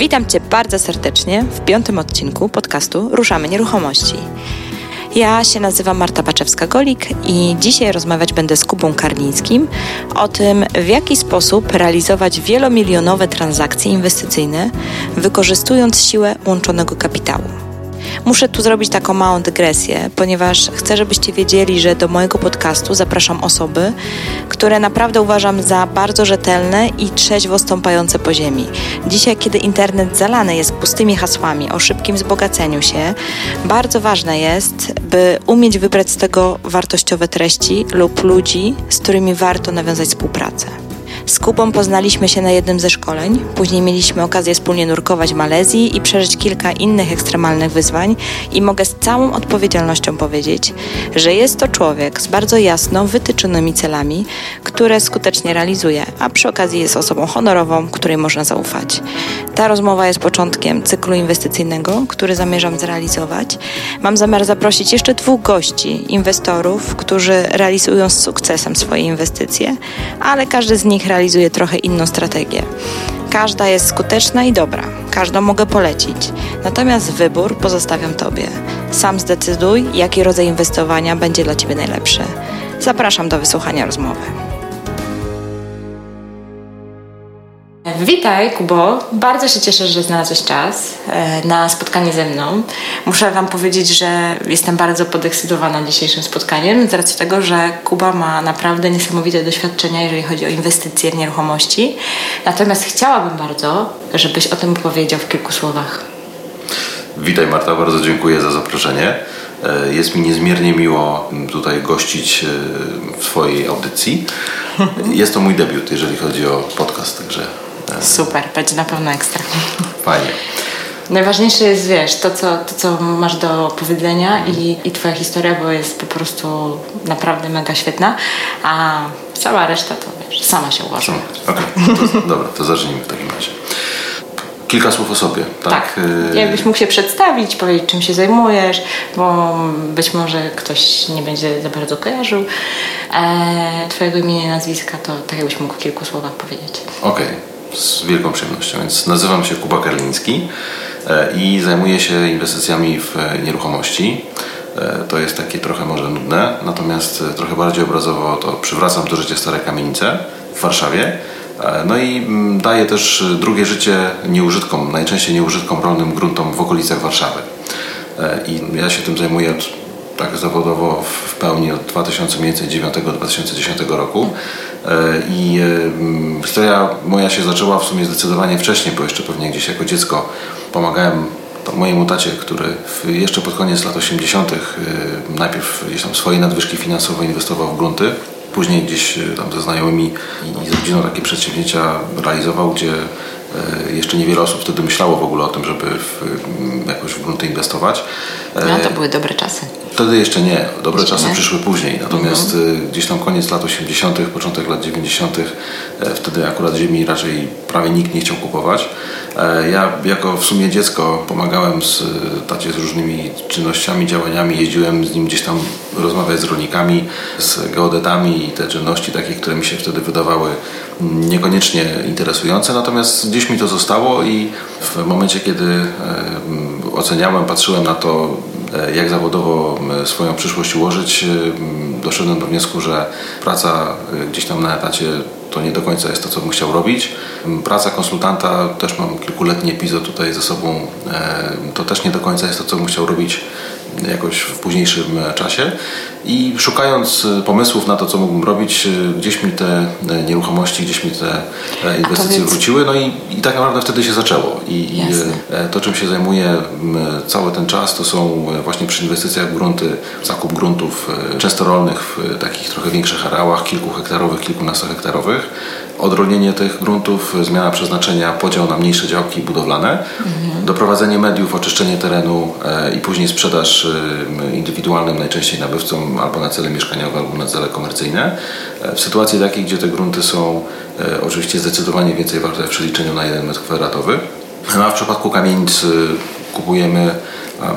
Witam Cię bardzo serdecznie w piątym odcinku podcastu Ruszamy Nieruchomości. Ja się nazywam Marta Baczewska-Golik i dzisiaj rozmawiać będę z Kubą Karlińskim o tym, w jaki sposób realizować wielomilionowe transakcje inwestycyjne, wykorzystując siłę łączonego kapitału. Muszę tu zrobić taką małą dygresję, ponieważ chcę, żebyście wiedzieli, że do mojego podcastu zapraszam osoby, które naprawdę uważam za bardzo rzetelne i trzeźwo stąpające po ziemi. Dzisiaj, kiedy internet zalany jest pustymi hasłami o szybkim wzbogaceniu się, bardzo ważne jest, by umieć wybrać z tego wartościowe treści lub ludzi, z którymi warto nawiązać współpracę. Z Kubą poznaliśmy się na jednym ze szkoleń, później mieliśmy okazję wspólnie nurkować w Malezji i przeżyć kilka innych ekstremalnych wyzwań i mogę z całą odpowiedzialnością powiedzieć, że jest to człowiek z bardzo jasno wytyczonymi celami, które skutecznie realizuje, a przy okazji jest osobą honorową, której można zaufać. Ta rozmowa jest początkiem cyklu inwestycyjnego, który zamierzam zrealizować. Mam zamiar zaprosić jeszcze dwóch gości, inwestorów, którzy realizują z sukcesem swoje inwestycje, ale każdy z nich realizuje trochę inną strategię. Każda jest skuteczna i dobra, każdą mogę polecić. Natomiast wybór pozostawiam Tobie. Sam zdecyduj, jaki rodzaj inwestowania będzie dla Ciebie najlepszy. Zapraszam do wysłuchania rozmowy. Witaj, Kubo. Bardzo się cieszę, że znalazłeś czas e, na spotkanie ze mną. Muszę Wam powiedzieć, że jestem bardzo podekscytowana dzisiejszym spotkaniem z racji tego, że Kuba ma naprawdę niesamowite doświadczenia, jeżeli chodzi o inwestycje w nieruchomości. Natomiast chciałabym bardzo, żebyś o tym powiedział w kilku słowach. Witaj Marta, bardzo dziękuję za zaproszenie. E, jest mi niezmiernie miło tutaj gościć e, w Twojej audycji. Jest to mój debiut, jeżeli chodzi o podcast, także Super, będzie na pewno ekstra. Fajnie. Najważniejsze jest, wiesz, to co, to, co masz do powiedzenia i, i Twoja historia, bo jest po prostu naprawdę mega świetna, a cała reszta to, wiesz, sama się ułoży. Okej, okay. dobra, to zacznijmy w takim razie. Kilka słów o sobie, tak? Tak. Y, Jakbyś mógł się przedstawić, powiedzieć, czym się zajmujesz, bo być może ktoś nie będzie za bardzo kojarzył e, Twojego imienia i nazwiska, to tak jakbyś mógł w kilku słowach powiedzieć. Okej. Okay z wielką przyjemnością. Więc nazywam się Kuba Karliński e, i zajmuję się inwestycjami w nieruchomości. E, to jest takie trochę może nudne, natomiast trochę bardziej obrazowo to przywracam do życia stare kamienice w Warszawie. E, no i mm, daję też drugie życie nieużytkom, najczęściej nieużytkom rolnym gruntom w okolicach Warszawy. I ja się tym zajmuję tak zawodowo w pełni od 2009-2010 roku. E, I e, historia moja się zaczęła w sumie zdecydowanie wcześniej, bo jeszcze pewnie gdzieś jako dziecko pomagałem mojemu tacie, który jeszcze pod koniec lat 80. E, najpierw gdzieś tam swoje nadwyżki finansowe inwestował w grunty. Później gdzieś tam ze znajomymi i z rodziną takie przedsięwzięcia realizował, gdzie jeszcze niewiele osób wtedy myślało w ogóle o tym, żeby w, jakoś w grunty inwestować. No to były dobre czasy. Wtedy jeszcze nie. Dobre czasy nie? przyszły później. Natomiast mhm. gdzieś tam koniec lat 80., początek lat 90., e, wtedy akurat ziemi raczej prawie nikt nie chciał kupować. E, ja jako w sumie dziecko pomagałem z tacie z różnymi czynnościami, działaniami. Jeździłem z nim gdzieś tam rozmawiać z rolnikami, z geodetami i te czynności takie, które mi się wtedy wydawały niekoniecznie interesujące. Natomiast gdzieś mi to zostało i w momencie, kiedy oceniałem, patrzyłem na to, E, jak zawodowo swoją przyszłość ułożyć, e, doszedłem do wniosku, że praca e, gdzieś tam na etacie to nie do końca jest to, co bym chciał robić. Praca konsultanta, też mam kilkuletni epizod tutaj ze sobą, to też nie do końca jest to, co bym chciał robić jakoś w późniejszym czasie. I szukając pomysłów na to, co mógłbym robić, gdzieś mi te nieruchomości, gdzieś mi te inwestycje wróciły, no i, i tak naprawdę wtedy się zaczęło. I, i to, czym się zajmuję cały ten czas, to są właśnie przy inwestycjach w grunty, zakup gruntów często rolnych w takich trochę większych areałach, kilku hektarowych, kilkunastohektarowych, odrolnienie tych gruntów, zmiana przeznaczenia, podział na mniejsze działki budowlane, mhm. doprowadzenie mediów, oczyszczenie terenu e, i później sprzedaż e, indywidualnym najczęściej nabywcom albo na cele mieszkaniowe, albo na cele komercyjne. E, w sytuacji takiej, gdzie te grunty są oczywiście zdecydowanie więcej warte w przeliczeniu na 1 metr kwadratowy. No a w przypadku kamienic kupujemy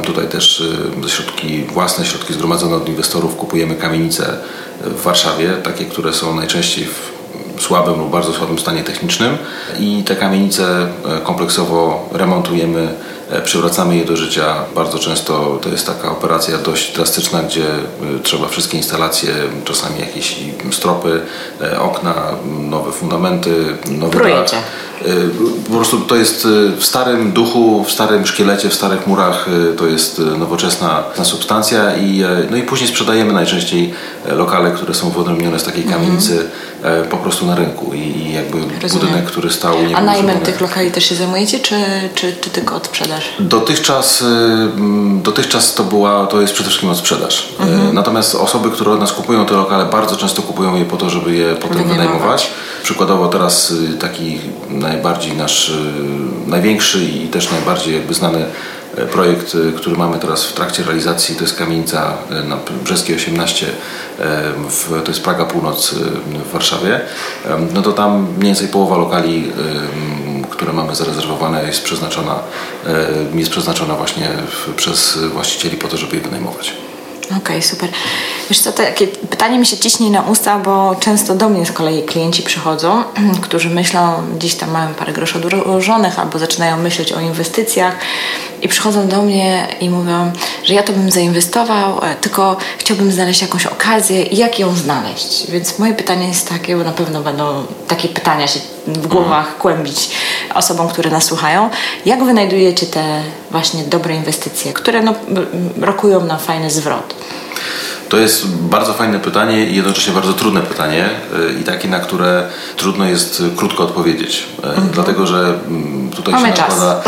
tutaj też środki, własne środki zgromadzone od inwestorów, kupujemy kamienice w Warszawie, takie, które są najczęściej w słabym lub bardzo słabym stanie technicznym i te kamienice kompleksowo remontujemy E, przywracamy je do życia. Bardzo często to jest taka operacja dość drastyczna, gdzie e, trzeba wszystkie instalacje, czasami jakieś stropy, e, okna, nowe fundamenty, nowe Projekcie. Po prostu to jest w starym duchu, w starym szkielecie, w starych murach to jest nowoczesna substancja i, no i później sprzedajemy najczęściej lokale, które są wyodrębnione z takiej kamienicy mm. po prostu na rynku i jakby Rozumiem. budynek, który stał... A najmem tych lokali też się zajmujecie, czy, czy, czy tylko od sprzedaż? Dotychczas, y, dotychczas to, była, to jest przede wszystkim od sprzedaż. Y, mhm. Natomiast osoby, które od nas kupują te lokale, bardzo często kupują je po to, żeby je potem wynajmować. Przykładowo teraz y, taki najbardziej nasz, największy i też najbardziej jakby znany projekt, który mamy teraz w trakcie realizacji, to jest kamienica na Brzeskiej 18, w, to jest Praga Północ w Warszawie. No to tam mniej więcej połowa lokali które mamy zarezerwowane, jest przeznaczona, e, jest przeznaczona właśnie przez właścicieli po to, żeby je wynajmować. Okej, okay, super. Wiesz co, takie pytanie mi się ciśnie na usta, bo często do mnie z kolei klienci przychodzą, którzy myślą, gdzieś tam mają parę groszy odłożonych albo zaczynają myśleć o inwestycjach i przychodzą do mnie i mówią, że ja to bym zainwestował, e, tylko chciałbym znaleźć jakąś okazję i jak ją znaleźć. Więc moje pytanie jest takie, bo na pewno będą takie pytania się w głowach mhm. kłębić osobom, które nas słuchają. Jak wynajdujecie te właśnie dobre inwestycje, które no, rokują nam fajny zwrot? To jest bardzo fajne pytanie i jednocześnie bardzo trudne pytanie y, i takie, na które trudno jest krótko odpowiedzieć. Y, mhm. Dlatego, że mm, tutaj Mamy się nakłada,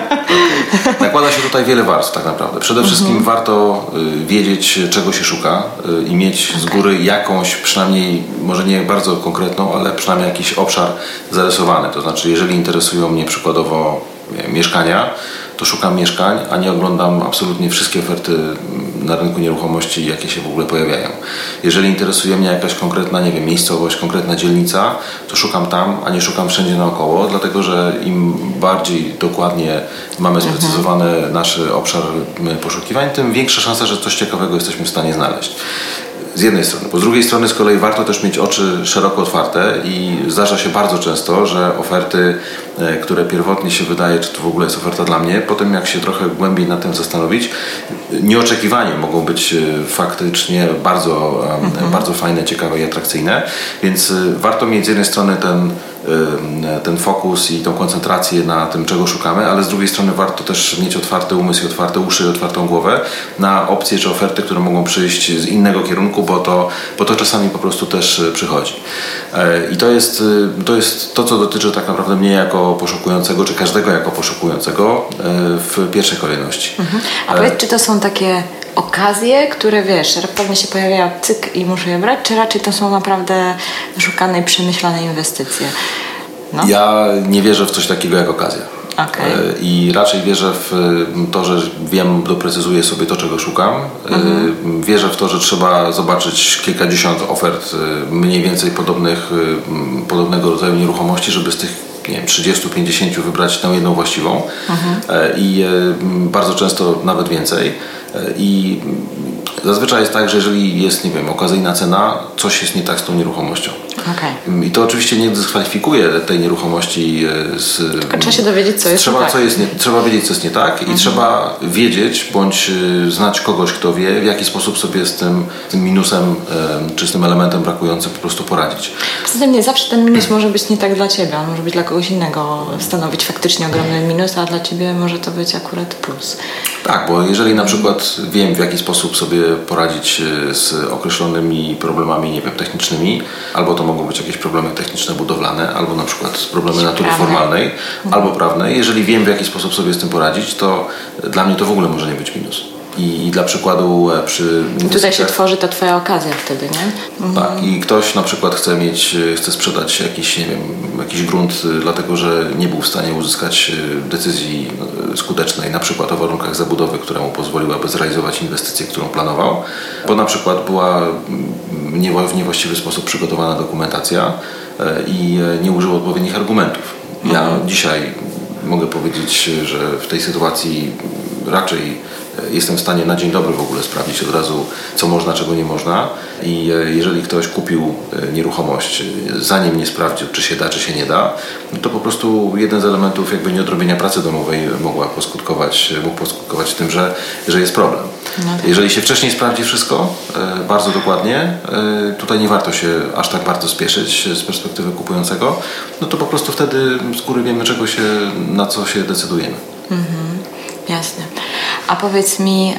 nakłada się tutaj wiele warstw tak naprawdę. Przede mhm. wszystkim warto y, wiedzieć, czego się szuka i mieć okay. z góry jakąś, przynajmniej może nie bardzo konkretną, ale przynajmniej jakiś obszar zarysowany. To znaczy, jeżeli interesują mnie przykładowo mieszkania, to szukam mieszkań, a nie oglądam absolutnie wszystkie oferty na rynku nieruchomości, jakie się w ogóle pojawiają. Jeżeli interesuje mnie jakaś konkretna, nie wiem, miejscowość, konkretna dzielnica, to szukam tam, a nie szukam wszędzie naokoło, dlatego że im bardziej dokładnie mamy mhm. sprecyzowany nasz obszar poszukiwań, tym większa szansa, że coś ciekawego jesteśmy w stanie znaleźć. Z jednej strony. Po z drugiej strony z kolei warto też mieć oczy szeroko otwarte i zdarza się bardzo często, że oferty, e, które pierwotnie się wydaje, czy to w ogóle jest oferta dla mnie, potem jak się trochę głębiej nad tym zastanowić, nieoczekiwanie mogą być e, faktycznie bardzo, mhm. bardzo fajne, ciekawe i atrakcyjne. Więc e, warto mieć z jednej strony ten ten fokus i tą koncentrację na tym, czego szukamy, ale z drugiej strony warto też mieć otwarte umysł, otwarte uszy i otwartą głowę na opcje czy oferty, które mogą przyjść z innego kierunku, bo to, bo to czasami po prostu też e, przychodzi. E, I to jest, to jest to, co dotyczy tak naprawdę mnie jako poszukującego, czy każdego jako poszukującego w pierwszej kolejności. Mhm. A powiedz, czy to są takie okazje, które wiesz, pewnie się pojawiają cyk i muszę je brać, czy raczej to są naprawdę wyszukane i przemyślane inwestycje? No. Ja nie wierzę w coś takiego jak okazja. Okay. E, I raczej wierzę w to, że wiem, doprecyzuję sobie to, czego szukam. E, mhm. Wierzę w to, że trzeba zobaczyć kilkadziesiąt ofert e, mniej więcej podobnych, podobnego rodzaju nieruchomości, żeby z tych nie wiem, 30-50 wybrać tę jedną właściwą. Mhm. I bardzo często nawet więcej. I zazwyczaj jest tak, że jeżeli jest, nie wiem, okazyjna cena, coś jest nie tak z tą nieruchomością. Okay. I to oczywiście nie dyskwalifikuje tej nieruchomości e, z... Tylko trzeba się dowiedzieć, co jest trzeba, nie tak. Co jest nie, trzeba wiedzieć, co jest nie tak mhm. i trzeba wiedzieć, bądź e, znać kogoś, kto wie, w jaki sposób sobie z tym, tym minusem, czy z tym elementem brakującym po prostu poradzić. Poza tym nie zawsze ten minus może być nie tak dla Ciebie, on może być dla kogoś innego, stanowić faktycznie ogromny minus, a dla Ciebie może to być akurat plus. Tak, bo jeżeli na przykład wiem, w jaki sposób sobie poradzić e, z określonymi problemami, nie wiem, technicznymi, albo to mogą być jakieś problemy techniczne, budowlane, albo na przykład problemy natury formalnej, mhm. albo prawnej. Jeżeli wiem, w jaki sposób sobie z tym poradzić, to dla mnie to w ogóle może nie być minus. I, dla przykładu e, przy... Tutaj się tworzy ta Twoja okazja wtedy, nie? Mhm. Tak. I ktoś na przykład chce mieć, e, chce sprzedać jakiś, nie wiem, jakiś grunt, e, dlatego że nie był w stanie uzyskać decyzji skutecznej, na przykład o warunkach zabudowy, która mu pozwoliłaby zrealizować inwestycję, którą planował, bo na przykład była w niewłaściwy sposób przygotowana dokumentacja i nie użył odpowiednich argumentów. Ja mhm. dzisiaj mogę powiedzieć, że w tej sytuacji raczej jestem w stanie na dzień dobry w ogóle sprawdzić od razu, co można, czego nie można. I jeżeli ktoś kupił nieruchomość, zanim nie sprawdził, czy się da, czy się nie da, no to po prostu jeden z elementów jakby nieodrobienia pracy domowej mogła poskutkować, mógł poskutkować tym, że, że jest problem. No tak. Jeżeli się wcześniej sprawdzi wszystko bardzo dokładnie, tutaj nie warto się aż tak bardzo spieszyć z perspektywy kupującego, no to po prostu wtedy z góry wiemy, czego się, na co się decydujemy. Mhm, jasne. A powiedz mi,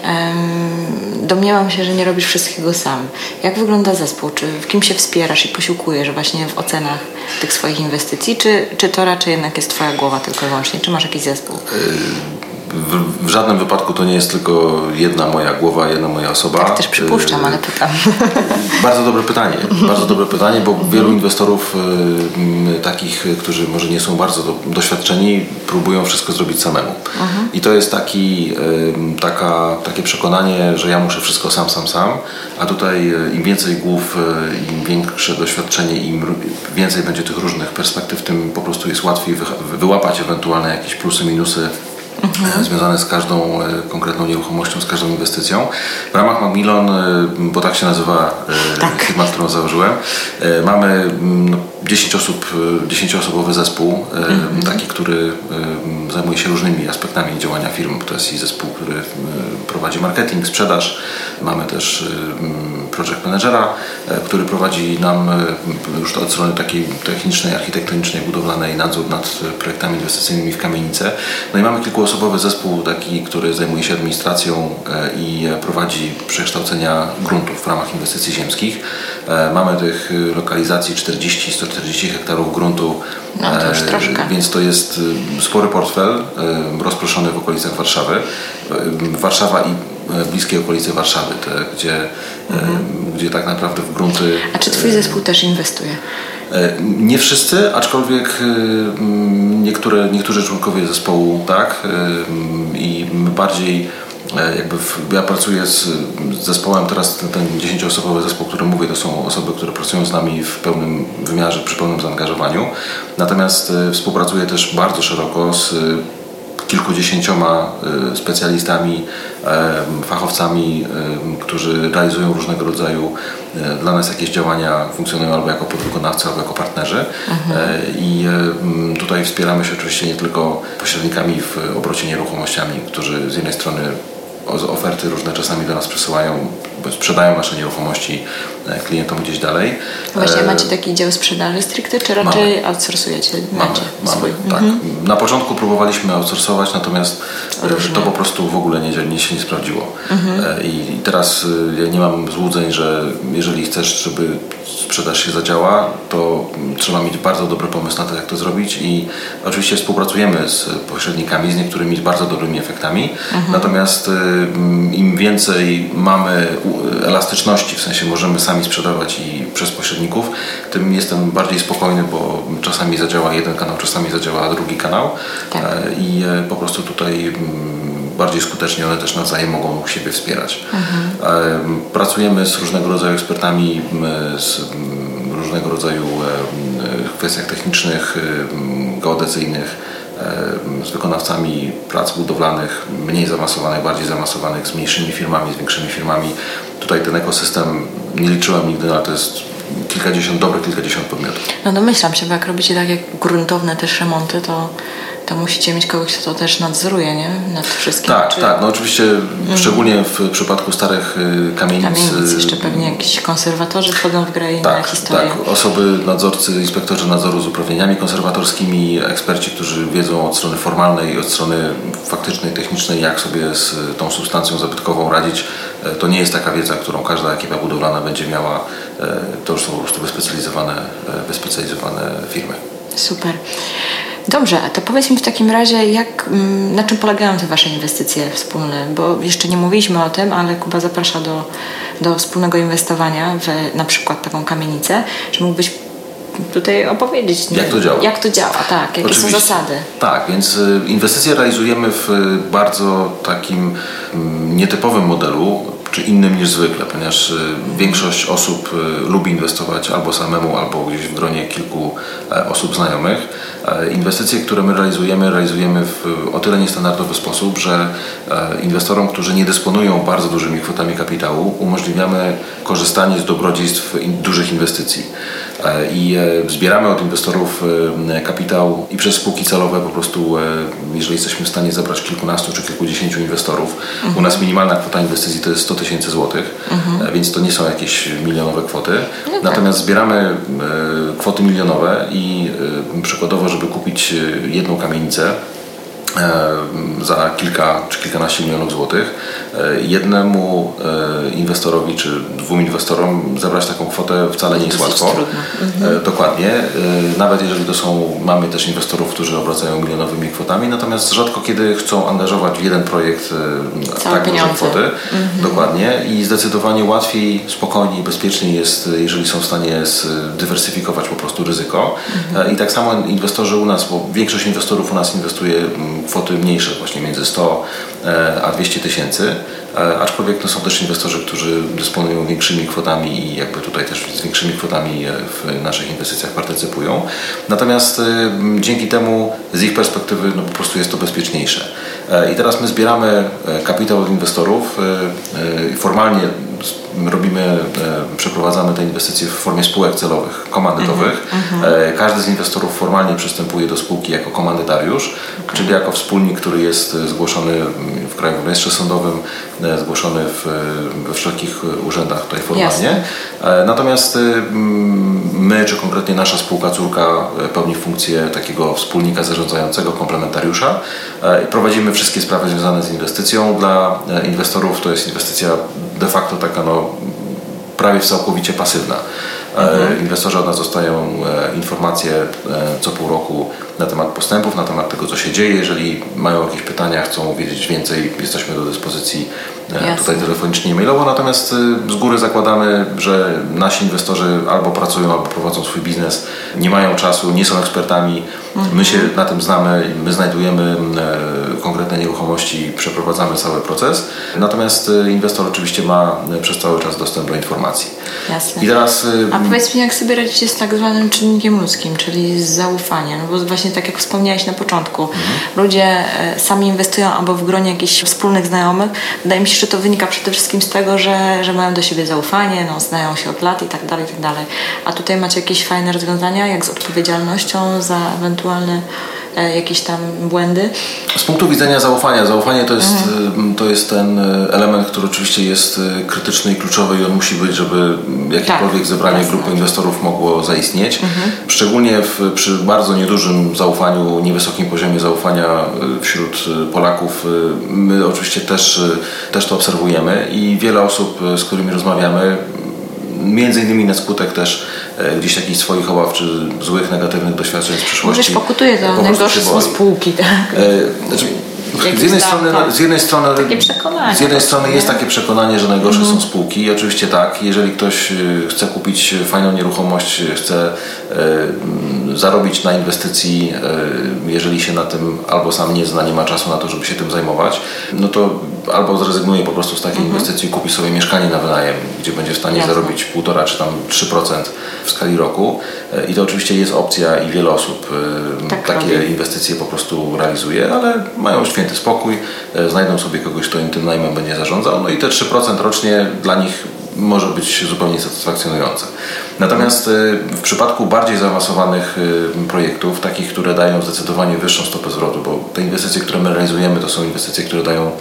domniemam się, że nie robisz wszystkiego sam. Jak wygląda zespół? Czy w kim się wspierasz i posiłkujesz właśnie w ocenach tych swoich inwestycji? Czy, czy to raczej jednak jest Twoja głowa tylko i wyłącznie? Czy masz jakiś zespół? Y w, w, żadnym wypadku to nie jest tylko jedna moja głowa, jedna moja osoba. Tak też przypuszczam, ale pytam. Bardzo dobre pytanie. Bardzo dobre pytanie, bo wielu inwestorów y, takich, którzy może nie są bardzo do, doświadczeni, próbują wszystko zrobić samemu. Mhm. I to jest taki, y, taka, takie przekonanie, że ja muszę wszystko sam, sam, sam, a tutaj y, im więcej głów, im większe doświadczenie, im więcej będzie tych różnych perspektyw, tym po prostu jest łatwiej wy, wyłapać ewentualne jakieś plusy, minusy mhm. związane z każdą e, konkretną nieruchomością, z każdą inwestycją. W ramach Macmillan, e, bo tak się nazywa e, tak. firma, którą założyłem, mamy 10 mm, osób, 10-osobowy zespół, mhm. taki, który zajmuje się różnymi aspektami działania firmy. To jest i zespół, który prowadzi marketing, sprzedaż. Mamy też project managera, który prowadzi nam już od strony takiej technicznej, architektonicznej, budowlanej nadzór nad projektami inwestycyjnymi w kamienice. No i mamy kilku osobowy zespół taki, który zajmuje się administracją e, i prowadzi przekształcenia gruntów w ramach inwestycji ziemskich. E, mamy tych lokalizacji 40-140 hektarów gruntu, no, to już e, troszkę. więc to jest spory portfel rozproszony w okolicach Warszawy. Warszawa i bliskie okolice Warszawy, te, gdzie, mhm. gdzie tak naprawdę w grunty... A czy Twój zespół też inwestuje? E, nie wszyscy, aczkolwiek e, niektóre, niektórzy członkowie zespołu tak e, i bardziej jakby w, ja pracuję z, zespołem, teraz ten, ten 10-osobowy zespół, który mówię, to są osoby, które pracują z nami w pełnym wymiarze, przy pełnym zaangażowaniu. Natomiast współpracuję też bardzo szeroko z kilkudziesięcioma specjalistami, fachowcami, którzy realizują różnego rodzaju E, dla nas jakieś działania funkcjonują albo jako podwykonawcy, albo jako partnerzy. Mhm. E, I e, tutaj wspieramy się oczywiście nie tylko pośrednikami w obrocie nieruchomościami, którzy z jednej strony oferty różne czasami do nas przesyłają, sprzedają nasze nieruchomości klientom gdzieś dalej. Właśnie macie taki dział sprzedaży stricte, czy raczej mamy. outsourcujecie? Mamy, mamy tak. Mhm. Na początku próbowaliśmy outsourcować, natomiast Różnie. to po prostu w ogóle nie, nie się nie sprawdziło. Mhm. I teraz ja nie mam złudzeń, że jeżeli chcesz, żeby sprzedaż się zadziała, to trzeba mieć bardzo dobry pomysł na to, jak to zrobić i oczywiście współpracujemy z pośrednikami, z niektórymi bardzo dobrymi efektami, mhm. natomiast im więcej mamy elastyczności, w sensie możemy sami sprzedawać i przez pośredników, tym jestem bardziej spokojny, bo czasami zadziała jeden kanał, czasami zadziała drugi kanał tak. E, i e, po prostu tutaj bardziej skutecznie one też nawzajem mogą siebie wspierać. Mhm. Pracujemy z różnego rodzaju ekspertami, z różnego rodzaju kwestiach technicznych, geodezyjnych, z wykonawcami prac budowlanych, mniej zaawansowanych, bardziej zaawansowanych, z mniejszymi firmami, z większymi firmami. Tutaj ten ekosystem nie liczyłem nigdy, ale to jest kilkadziesiąt, dobre kilkadziesiąt podmiotów. No domyślam się, bo jak robicie takie gruntowne też remonty, to to musicie mieć kogoś, kto to też nadzoruje, nie? Nad wszystkim. Tak, czy... tak. No oczywiście mm. szczególnie w przypadku starych y, kamienic. Kamienic, y, jeszcze pewnie jakiś konserwatorzy wchodzą w grę i tak, na historię. Tak, osoby, nadzorcy, inspektorzy nadzoru z uprawnieniami konserwatorskimi, eksperci, którzy wiedzą od strony formalnej i od strony faktycznej, technicznej, jak sobie z tą substancją zabytkową radzić. E, to nie jest taka wiedza, którą każda ekipa budowlana będzie miała. E, to już są po prostu wyspecjalizowane, e, wyspecjalizowane firmy. Super. Dobrze, to powiedz mi w takim razie, jak, mm, na czym polegają te Wasze inwestycje wspólne? Bo jeszcze nie mówiliśmy o tym, ale Kuba zaprasza do, do wspólnego inwestowania w na przykład taką kamienicę. Czy mógłbyś tutaj opowiedzieć. Nie? Jak to działa? Jak to działa, tak. Jakie Oczywiście. są zasady? Tak, więc y, inwestycje realizujemy w bardzo takim mm, nietypowym modelu. Czy innym niż zwykle, ponieważ większość osób lubi inwestować albo samemu, albo gdzieś w gronie kilku osób znajomych. Inwestycje, które my realizujemy, realizujemy w o tyle niestandardowy sposób, że inwestorom, którzy nie dysponują bardzo dużymi kwotami kapitału, umożliwiamy korzystanie z dobrodziejstw dużych inwestycji. E, i e, zbieramy od inwestorów e, kapitał i przez spółki celowe po prostu, jeżeli jesteśmy w stanie zebrać kilkunastu czy kilkudziesięciu inwestorów, mhm. u nas minimalna kwota inwestycji to jest 100 tysięcy złotych, mhm. więc to nie są jakieś milionowe kwoty. No tak. Natomiast zbieramy kwoty milionowe i przykładowo, żeby kupić jedną kamienicę, za kilka czy kilkanaście milionów złotych. E, jednemu e, inwestorowi czy dwóm inwestorom zebrać taką kwotę wcale nie jest łatwo. E, mhm. Dokładnie. Nawet jeżeli to są, mamy też inwestorów, którzy obracają milionowymi kwotami, natomiast rzadko kiedy chcą angażować w jeden projekt Całe tak duże kwoty. Mhm. Dokładnie. I zdecydowanie łatwiej, spokojniej, bezpieczniej jest, jeżeli są w stanie zdywersyfikować po prostu ryzyko. Mhm. I tak samo inwestorzy u nas, bo większość inwestorów u nas inwestuje kwoty mniejsze, właśnie między 100 e, a 200 tysięcy, e, aczkolwiek no, są też inwestorzy, którzy dysponują większymi kwotami i jakby tutaj też z większymi kwotami e, w naszych inwestycjach partycypują. Natomiast dzięki temu z ich perspektywy no, po prostu jest to bezpieczniejsze. I teraz my zbieramy kapitał od inwestorów. Formalnie robimy, e, przeprowadzamy te inwestycje w formie spółek celowych, komandytowych. Mm -hmm. Każdy z inwestorów formalnie przystępuje do spółki jako komandytariusz, okay. czyli jako wspólnik, który jest zgłoszony w Krajowym Rejestrze Sądowym, e, zgłoszony w, we wszelkich urzędach tutaj formalnie. Jasne. Natomiast my, czy konkretnie nasza spółka córka pełni funkcję takiego wspólnika zarządzającego, komplementariusza. Prowadzimy wszystkie sprawy związane z inwestycją. Dla inwestorów to jest inwestycja de facto taka no, prawie całkowicie pasywna. E, mhm. Inwestorzy od nas dostają e, informacje e, co pół roku na temat postępów, na temat tego, co się dzieje. Jeżeli mają jakieś pytania, chcą wiedzieć więcej, jesteśmy do dyspozycji Jasne. tutaj telefonicznie i mailowo. Natomiast z góry zakładamy, że nasi inwestorzy albo pracują, albo prowadzą swój biznes, nie mają czasu, nie są ekspertami. My się na tym znamy, my znajdujemy konkretne nieruchomości, przeprowadzamy cały proces. Natomiast inwestor oczywiście ma przez cały czas dostęp do informacji. Jasne. I teraz powiedz mi, jak sobie radzicie z tak zwanym czynnikiem ludzkim, czyli z zaufaniem, no bo właśnie tak jak wspomniałeś na początku, mhm. ludzie e, sami inwestują albo w gronie jakichś wspólnych znajomych. Wydaje mi się, że to wynika przede wszystkim z tego, że, że mają do siebie zaufanie, no, znają się od lat i tak dalej, i tak dalej. A tutaj macie jakieś fajne rozwiązania, jak z odpowiedzialnością za ewentualne jakieś tam błędy? Z punktu widzenia zaufania, zaufanie to jest, mhm. to jest ten e, element, który oczywiście jest e, krytyczny i kluczowy i on musi być, żeby jakiekolwiek tak, zebranie jasne. grupy inwestorów mogło zaistnieć. Mhm. Szczególnie w, przy bardzo niedużym zaufaniu, niewysokim poziomie zaufania wśród Polaków. My oczywiście też, też to obserwujemy i wiele osób, z którymi rozmawiamy, między innymi na skutek też e, gdzieś jakichś swoich obaw czy złych, negatywnych doświadczeń z przyszłości. Mówisz, pokutuje to, najgorsze są spółki, tak? E, znaczy, z jednej, strony, z jednej strony, z jednej strony jest takie przekonanie, że najgorsze mhm. są spółki i oczywiście tak, jeżeli ktoś y, chce kupić fajną nieruchomość, chce zarobić na inwestycji, jeżeli się na tym albo sam nie zna, nie ma czasu na to, żeby się tym zajmować, no to albo zrezygnuje po prostu z takiej mhm. inwestycji i kupi sobie mieszkanie na wynajem, gdzie będzie w stanie Jasne. zarobić 1,5 czy tam 3% w skali roku. I to oczywiście jest opcja i wiele osób tak takie robi. inwestycje po prostu realizuje, ale mają święty spokój, e, znajdą sobie kogoś, kto im tym najmem będzie zarządzał, no i te 3% rocznie dla nich może być zupełnie satysfakcjonujące. Natomiast e, w przypadku bardziej zaawansowanych e, projektów, takich, które dają zdecydowanie wyższą stopę zwrotu, bo te inwestycje, które my realizujemy, to są inwestycje, które dają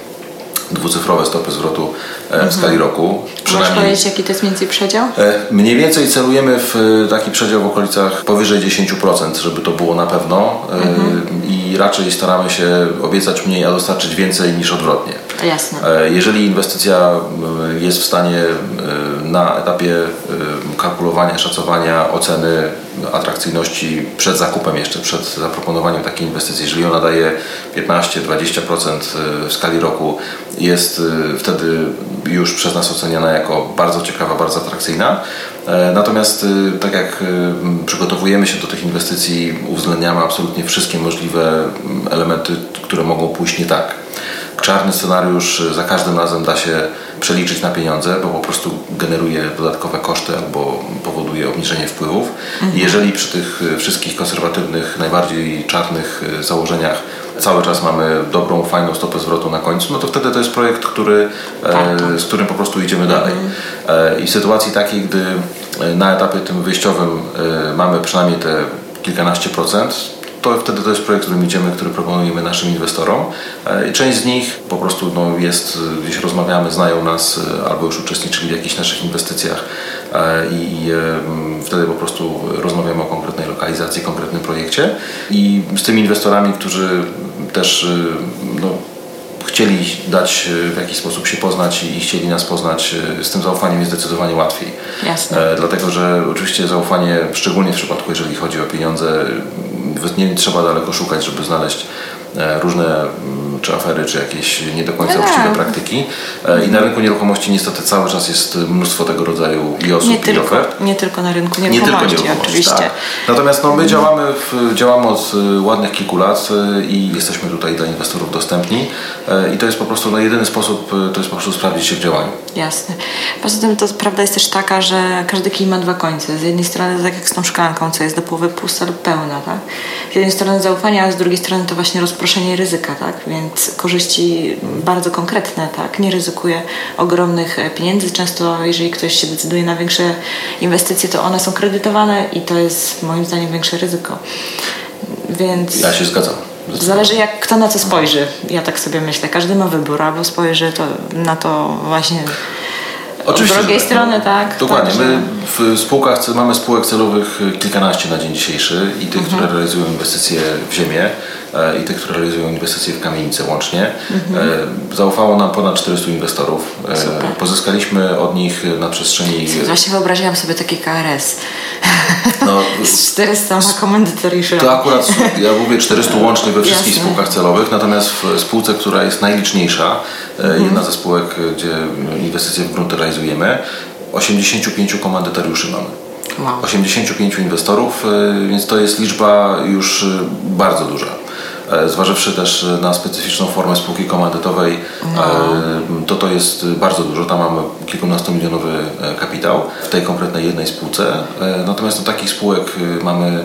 dwucyfrowe stopy zwrotu w mhm. skali roku. Możesz powiedzieć, jaki to jest mniej więcej przedział? Mniej więcej celujemy w taki przedział w okolicach powyżej 10%, żeby to było na pewno. Mhm. I raczej staramy się obiecać mniej, a dostarczyć więcej niż odwrotnie. Jasne. E, jeżeli inwestycja e, jest w stanie e, na etapie kalkulowania, szaczowania, oceny atrakcyjności przed zakupem jeszcze, przed zaproponowaniem takiej inwestycji, jeżeli ona daje 15-20% w skali roku, jest wtedy już przez nas oceniana jako bardzo ciekawa, bardzo atrakcyjna. Natomiast tak jak przygotowujemy się do tych inwestycji, uwzględniamy absolutnie wszystkie możliwe elementy, które mogą pójść nie tak. Czarny scenariusz za każdym razem da się przeliczyć na pieniądze, bo po prostu generuje dodatkowe koszty albo powoduje obniżenie wpływów. Mhm. Jeżeli przy tych wszystkich konserwatywnych, najbardziej czarnych założeniach cały czas mamy dobrą, fajną stopę zwrotu na końcu, no to wtedy to jest projekt, który, e, z którym po prostu idziemy dalej. Mhm. I w sytuacji takiej, gdy na etapie tym wyjściowym mamy przynajmniej te kilkanaście procent, to wtedy to jest projekt, którym idziemy, który proponujemy naszym inwestorom. E, część z nich po prostu no, jest, gdzieś rozmawiamy, znają nas e, albo już uczestniczyli w jakichś naszych inwestycjach e, i wtedy po prostu rozmawiamy o konkretnej lokalizacji, konkretnym projekcie. I z tymi inwestorami, którzy też no, chcieli dać w jakiś sposób się poznać i chcieli nas poznać, z tym zaufaniem jest zdecydowanie łatwiej. Jasne. dlatego, że oczywiście zaufanie, szczególnie w przypadku, jeżeli chodzi o pieniądze, nie trzeba daleko szukać, żeby znaleźć różne mm, czy afery, czy jakieś nie do końca no uczciwe tak. praktyki. E, I na rynku nieruchomości niestety cały czas jest mnóstwo tego rodzaju i osób, nie i tylko, ofert. Nie tylko na rynku nieruchomości, nie tylko nieruchomości oczywiście. Tak. Natomiast no, my działamy, w, działamy od e, ładnych kilku lat i jesteśmy tutaj dla inwestorów dostępni i to jest po prostu no, jedyny sposób, to jest po prostu sprawdzić się w działaniu. Jasne. Poza tym to prawda jest też taka, że każdy kij ma dwa końce. Z jednej strony tak jak z tą szklanką, co jest do połowy pusta lub pełna, tak? Z jednej strony zaufanie, a z drugiej strony to właśnie rozproszenie ryzyka, tak? Więc korzyści bardzo konkretne, tak? Nie ryzykuje ogromnych pieniędzy. Często jeżeli ktoś się decyduje na większe inwestycje, to one są kredytowane i to jest moim zdaniem większe ryzyko. Więc... Ja się zgadzam. Zależy jak kto na co spojrzy. Ja tak sobie myślę. Każdy ma wybór, albo spojrzy to, na to właśnie Oczywiście, z drugiej tak. strony, tak. Dokładnie. My w spółkach mamy spółek celowych kilkanaście na dzień dzisiejszy i tych, mhm. które realizują inwestycje w ziemię e, i tych, które realizują inwestycje w kamienice łącznie. Mhm. E, zaufało nam ponad 400 inwestorów. E, Super. Pozyskaliśmy od nich na przestrzeni... Właśnie wyobraziłam sobie taki KRS. No, z 400 komendytoriuszy. To akurat, ja mówię 400 łącznie we wszystkich Jasne. spółkach celowych, natomiast w spółce, która jest najliczniejsza, mhm. jedna ze spółek, gdzie inwestycje w grunty realizujemy, 85 komandytariuszy mamy. Wow. 85 inwestorów, więc to jest liczba już bardzo duża. E, zważywszy też na specyficzną formę spółki komandytowej, no. to to jest bardzo dużo. Tam mamy kilkunastomilionowy e, kapitał w tej konkretnej jednej spółce. Natomiast do takich spółek mamy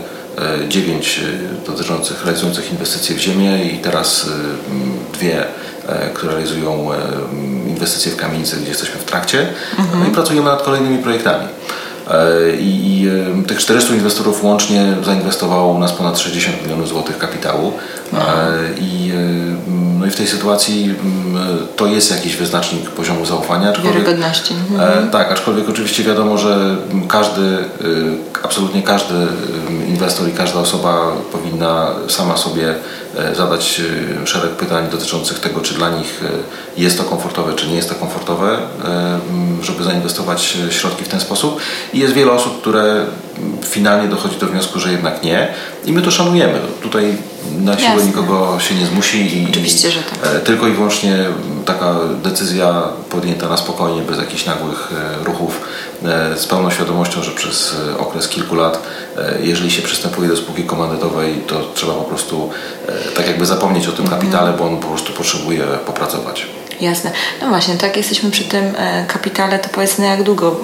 dziewięć dotyczących realizujących inwestycje w ziemię i teraz dwie E, które realizują e, inwestycje w kamienice, gdzie jesteśmy w trakcie mhm. no i pracujemy nad kolejnymi projektami. E, I tych 400 inwestorów łącznie zainwestowało u nas ponad 60 milionów złotych kapitału. I, no i w tej sytuacji to jest jakiś wyznacznik poziomu zaufania. Wiarygodności. Mhm. Tak, aczkolwiek oczywiście wiadomo, że każdy, absolutnie każdy inwestor i każda osoba powinna sama sobie E, zadać e, szereg pytań dotyczących tego, czy dla nich e, jest to komfortowe, czy nie jest to komfortowe, żeby zainwestować środki w ten sposób. I jest wiele osób, które finalnie dochodzi do wniosku, że jednak nie i my to szanujemy. Tutaj na siłę Jasne. nikogo się nie zmusi i, Oczywiście, że tak. tylko i wyłącznie taka decyzja podjęta na spokojnie, bez jakichś nagłych ruchów, z pełną świadomością, że przez okres kilku lat, jeżeli się przystępuje do spółki komandytowej, to trzeba po prostu tak jakby zapomnieć o tym mhm. kapitale, bo on po prostu potrzebuje popracować. Jasne. No właśnie, tak jesteśmy przy tym e, kapitale, to powiedzmy jak długo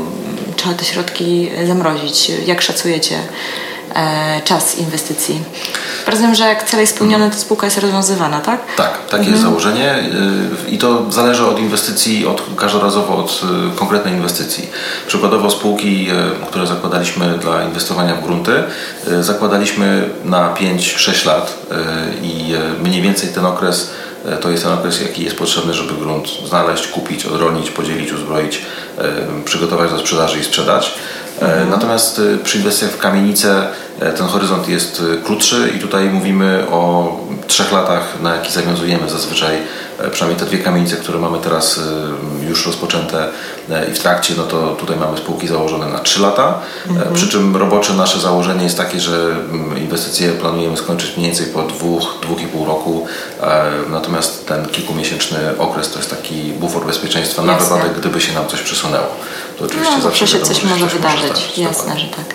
trzeba te środki zamrozić? Jak szacujecie e, czas inwestycji? Rozumiem, że jak cel jest spełniony, to spółka jest rozwiązywana, tak? Tak, takie mhm. jest założenie y, i to zależy od inwestycji, od, każdorazowo od y, konkretnej inwestycji. Przykładowo spółki, które zakładaliśmy dla inwestowania w grunty, zakładaliśmy na 5-6 lat i mniej więcej ten okres to jest ten okres, jaki jest potrzebny, żeby grunt znaleźć, kupić, odrolnić, podzielić, uzbroić, przygotować do sprzedaży i sprzedać. Mhm. Natomiast przy inwestycjach w kamienicę ten horyzont jest krótszy i tutaj mówimy o trzech latach, na jaki zawiązujemy zazwyczaj E, przynajmniej te dwie kamienice, które mamy teraz e, już rozpoczęte e, i w trakcie, no to tutaj mamy spółki założone na 3 lata. Mhm. Przy czym robocze nasze założenie jest takie, że mm, inwestycje planujemy skończyć mniej więcej po dwóch, dwóch i pół roku. Natomiast ten kilkumiesięczny okres to jest taki bufor bezpieczeństwa na wypadek, gdyby się nam coś przesunęło. To oczywiście no, zawsze się coś może wydarzyć. Może Jasne, że tak.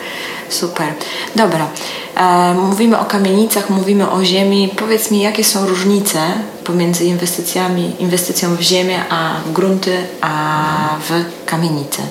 Super. Dobra. E, mówimy o kamienicach, mówimy o ziemi. Powiedz mi, jakie są różnice pomiędzy inwestycjami, inwestycją w ziemię, a w grunty, a w kamienice?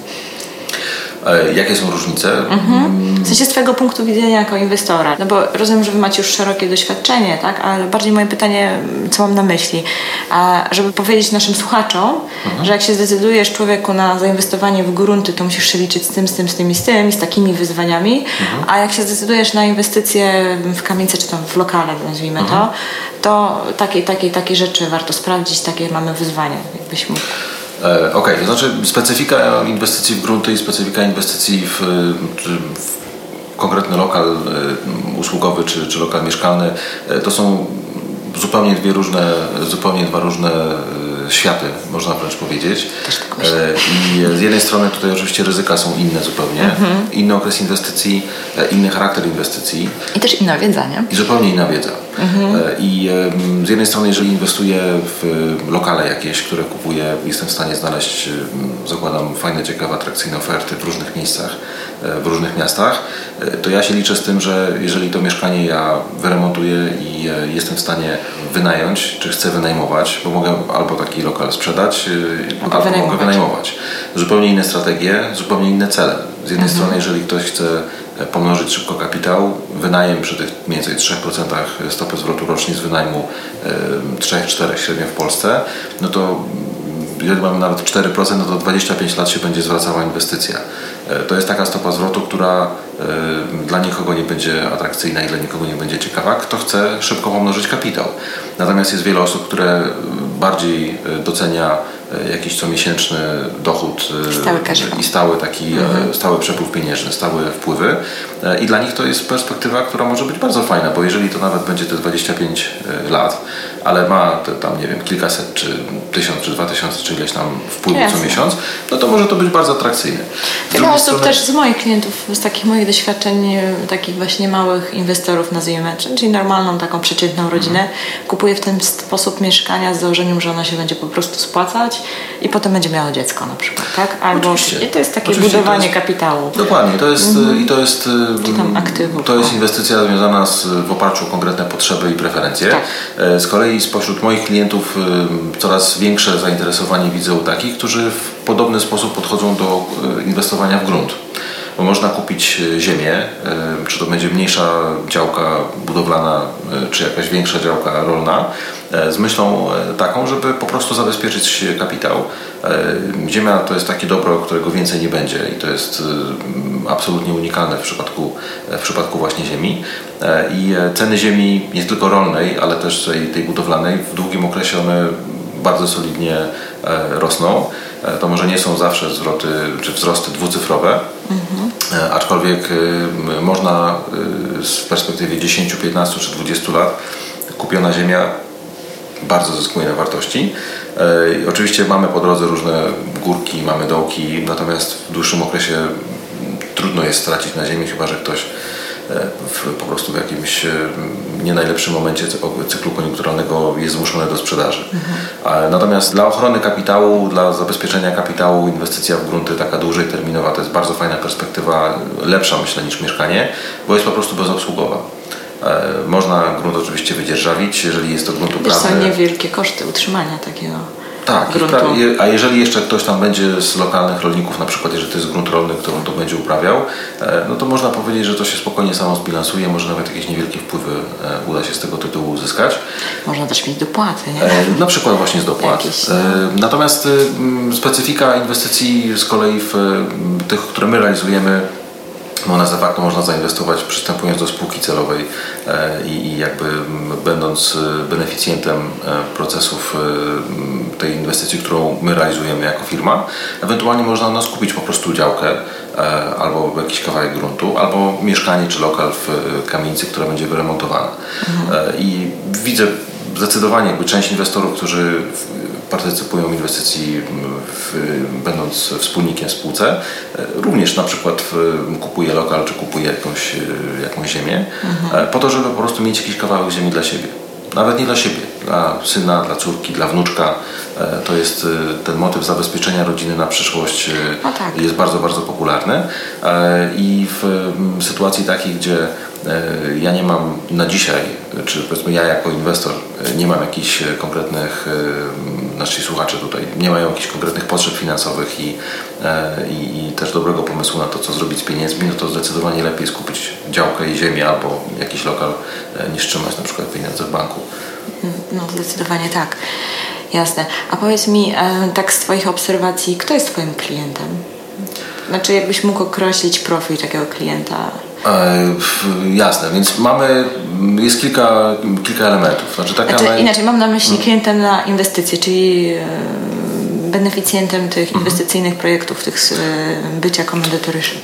E, jakie są różnice? Mhm. W sensie z Twojego punktu widzenia jako inwestora. No bo rozumiem, że Wy macie już szerokie doświadczenie, tak? Ale bardziej moje pytanie, co mam na myśli? A żeby powiedzieć naszym słuchaczom, mhm. że jak się zdecydujesz człowieku na zainwestowanie w grunty, to musisz się liczyć z tym, z tym, z tym i z tym i z takimi wyzwaniami, mhm. a jak się zdecydujesz na inwestycje w kamienice czy tam w lokale, nazwijmy to, mhm. to takie, takie, takie rzeczy warto sprawdzić, takie mamy wyzwania, jakbyś mógł. E, okej, okay, to znaczy specyfika inwestycji w grunty i specyfika inwestycji w, w konkretny lokal e, usługowy czy, czy lokal mieszkalny e, to są zupełnie dwie różne, zupełnie dwa różne światy, można wręcz powiedzieć. Tak I z jednej strony tutaj oczywiście ryzyka są inne zupełnie, mhm. inny okres inwestycji, inny charakter inwestycji. I też inna wiedza, nie? I zupełnie inna wiedza. Mhm. I z jednej strony, jeżeli inwestuję w lokale jakieś, które kupuję, jestem w stanie znaleźć, zakładam, fajne, ciekawe, atrakcyjne oferty w różnych miejscach, e, w różnych miastach, e, to ja się liczę z tym, że jeżeli to mieszkanie ja wyremontuję i e, jestem w stanie wynająć, czy chcę wynajmować, bo mogę albo taki lokal sprzedać, albo, albo wynajmować. mogę wynajmować. Zupełnie inne strategie, zupełnie inne cele. Z jednej mhm. strony, jeżeli ktoś chce pomnożyć szybko kapitał, wynajem przy tych mniej więcej 3% stopy zwrotu rocznej z wynajmu 3-4 średnio w Polsce, no to jeżeli mamy nawet 4%, no to 25 lat się będzie zwracała inwestycja. E, to jest taka stopa zwrotu, która e, dla nikogo nie będzie atrakcyjna i dla nikogo nie będzie ciekawa, kto chce szybko pomnożyć kapitał. Natomiast jest wiele osób, które bardziej e, docenia jakiś comiesięczny dochód stały i stały taki mhm. stały przepływ pieniężny, stałe wpływy i dla nich to jest perspektywa, która może być bardzo fajna, bo jeżeli to nawet będzie te 25 lat, ale ma te, tam nie wiem kilkaset czy tysiąc czy dwa tysiące czy ileś tam wpływu Jasne. co miesiąc, no to może to być bardzo atrakcyjne. Wiele osób strony... też z moich klientów, z takich moich doświadczeń, takich właśnie małych inwestorów nazwijmy, czyli normalną taką przeciętną rodzinę, mhm. kupuje w ten sposób mieszkania z założeniem, że ona się będzie po prostu spłacać i potem będzie miało dziecko na przykład, tak? Albo Oczywiście. I to jest takie Oczywiście budowanie jest, kapitału. Dokładnie, to jest mhm. i to jest Czy tam aktywów, to jest inwestycja związana z, w oparciu o konkretne potrzeby i preferencje. Tak. E, z kolei spośród moich klientów coraz większe zainteresowanie widzę u takich, którzy w podobny sposób podchodzą do e, inwestowania w grunt bo można kupić e, ziemię, e, czy to będzie mniejsza działka budowlana, e, czy jakaś większa działka rolna, z myślą taką, żeby po prostu zabezpieczyć kapitał. Ziemia to jest takie dobro, którego więcej nie będzie i to jest absolutnie unikalne w przypadku, w przypadku właśnie ziemi. I ceny ziemi nie tylko rolnej, ale też tej, tej budowlanej w długim okresie one bardzo solidnie rosną. E, to może nie są zawsze zwroty czy wzrosty dwucyfrowe, mhm. aczkolwiek e, można w perspektywie 10, 15 czy 20 lat kupiona ziemia bardzo zyskuje na wartości. Oczywiście mamy po drodze różne górki, mamy dołki, natomiast w dłuższym okresie trudno jest stracić na ziemi, chyba że ktoś w, po prostu w jakimś e, nie najlepszym momencie cyklu koniunkturalnego jest zmuszone do sprzedaży. Mhm. Natomiast dla ochrony kapitału, dla zabezpieczenia kapitału, inwestycja w grunty taka dłużej terminowa to jest bardzo fajna perspektywa, lepsza myślę niż mieszkanie, bo jest po prostu bezobsługowa. E, można grunt oczywiście wydzierżawić, jeżeli jest to grunt uprawny. To są niewielkie koszty utrzymania takiego tak, a jeżeli jeszcze ktoś tam będzie z lokalnych rolników, na przykład jeżeli to jest grunt rolny, którą to będzie uprawiał, e, no to można powiedzieć, że to się spokojnie samo zbilansuje, może nawet jakieś niewielkie wpływy e, uda się z tego tytułu uzyskać. Można też mieć dopłaty, nie? E, na przykład właśnie z dopłat. Jakieś, no. Natomiast specyfika inwestycji z kolei w tych, które my realizujemy, no na de facto można zainwestować przystępując do spółki celowej e, i, jakby będąc e, beneficjentem e, procesów tej inwestycji, którą my realizujemy jako firma. Ewentualnie można nas kupić po prostu działkę albo jakiś kawałek gruntu, albo mieszkanie czy lokal w kamienicy, która będzie wyremontowana. Mhm. I widzę zdecydowanie jakby część inwestorów, którzy partycypują w inwestycji, w, będąc wspólnikiem w spółce. Również na przykład kupuje lokal, czy kupuje jakąś, jakąś ziemię, mhm. po to, żeby po prostu mieć jakiś kawałek ziemi dla siebie. Nawet nie dla siebie, dla syna, dla córki, dla wnuczka. E, to jest e, ten motyw zabezpieczenia rodziny na przyszłość no tak. jest bardzo, bardzo popularny. I w sytuacji takiej, gdzie ja nie mam na dzisiaj czy powiedzmy ja jako inwestor nie mam jakichś konkretnych, nasi słuchacze tutaj nie mają jakichś konkretnych potrzeb finansowych i, i, i też dobrego pomysłu na to, co zrobić z pieniędzmi, no to zdecydowanie lepiej skupić działkę i ziemię albo jakiś lokal niż trzymać na przykład pieniądze w banku. No zdecydowanie tak. Jasne. A powiedz mi, tak z Twoich obserwacji, kto jest Twoim klientem? Znaczy, jakbyś mógł określić profil takiego klienta? E, jasne, więc mamy, jest kilka, kilka elementów. Znaczy, taka znaczy, naj... Inaczej, mam na myśli hmm. klientem na inwestycje, czyli e, beneficjentem tych mhm. inwestycyjnych projektów, tych e, bycia komandytoryszem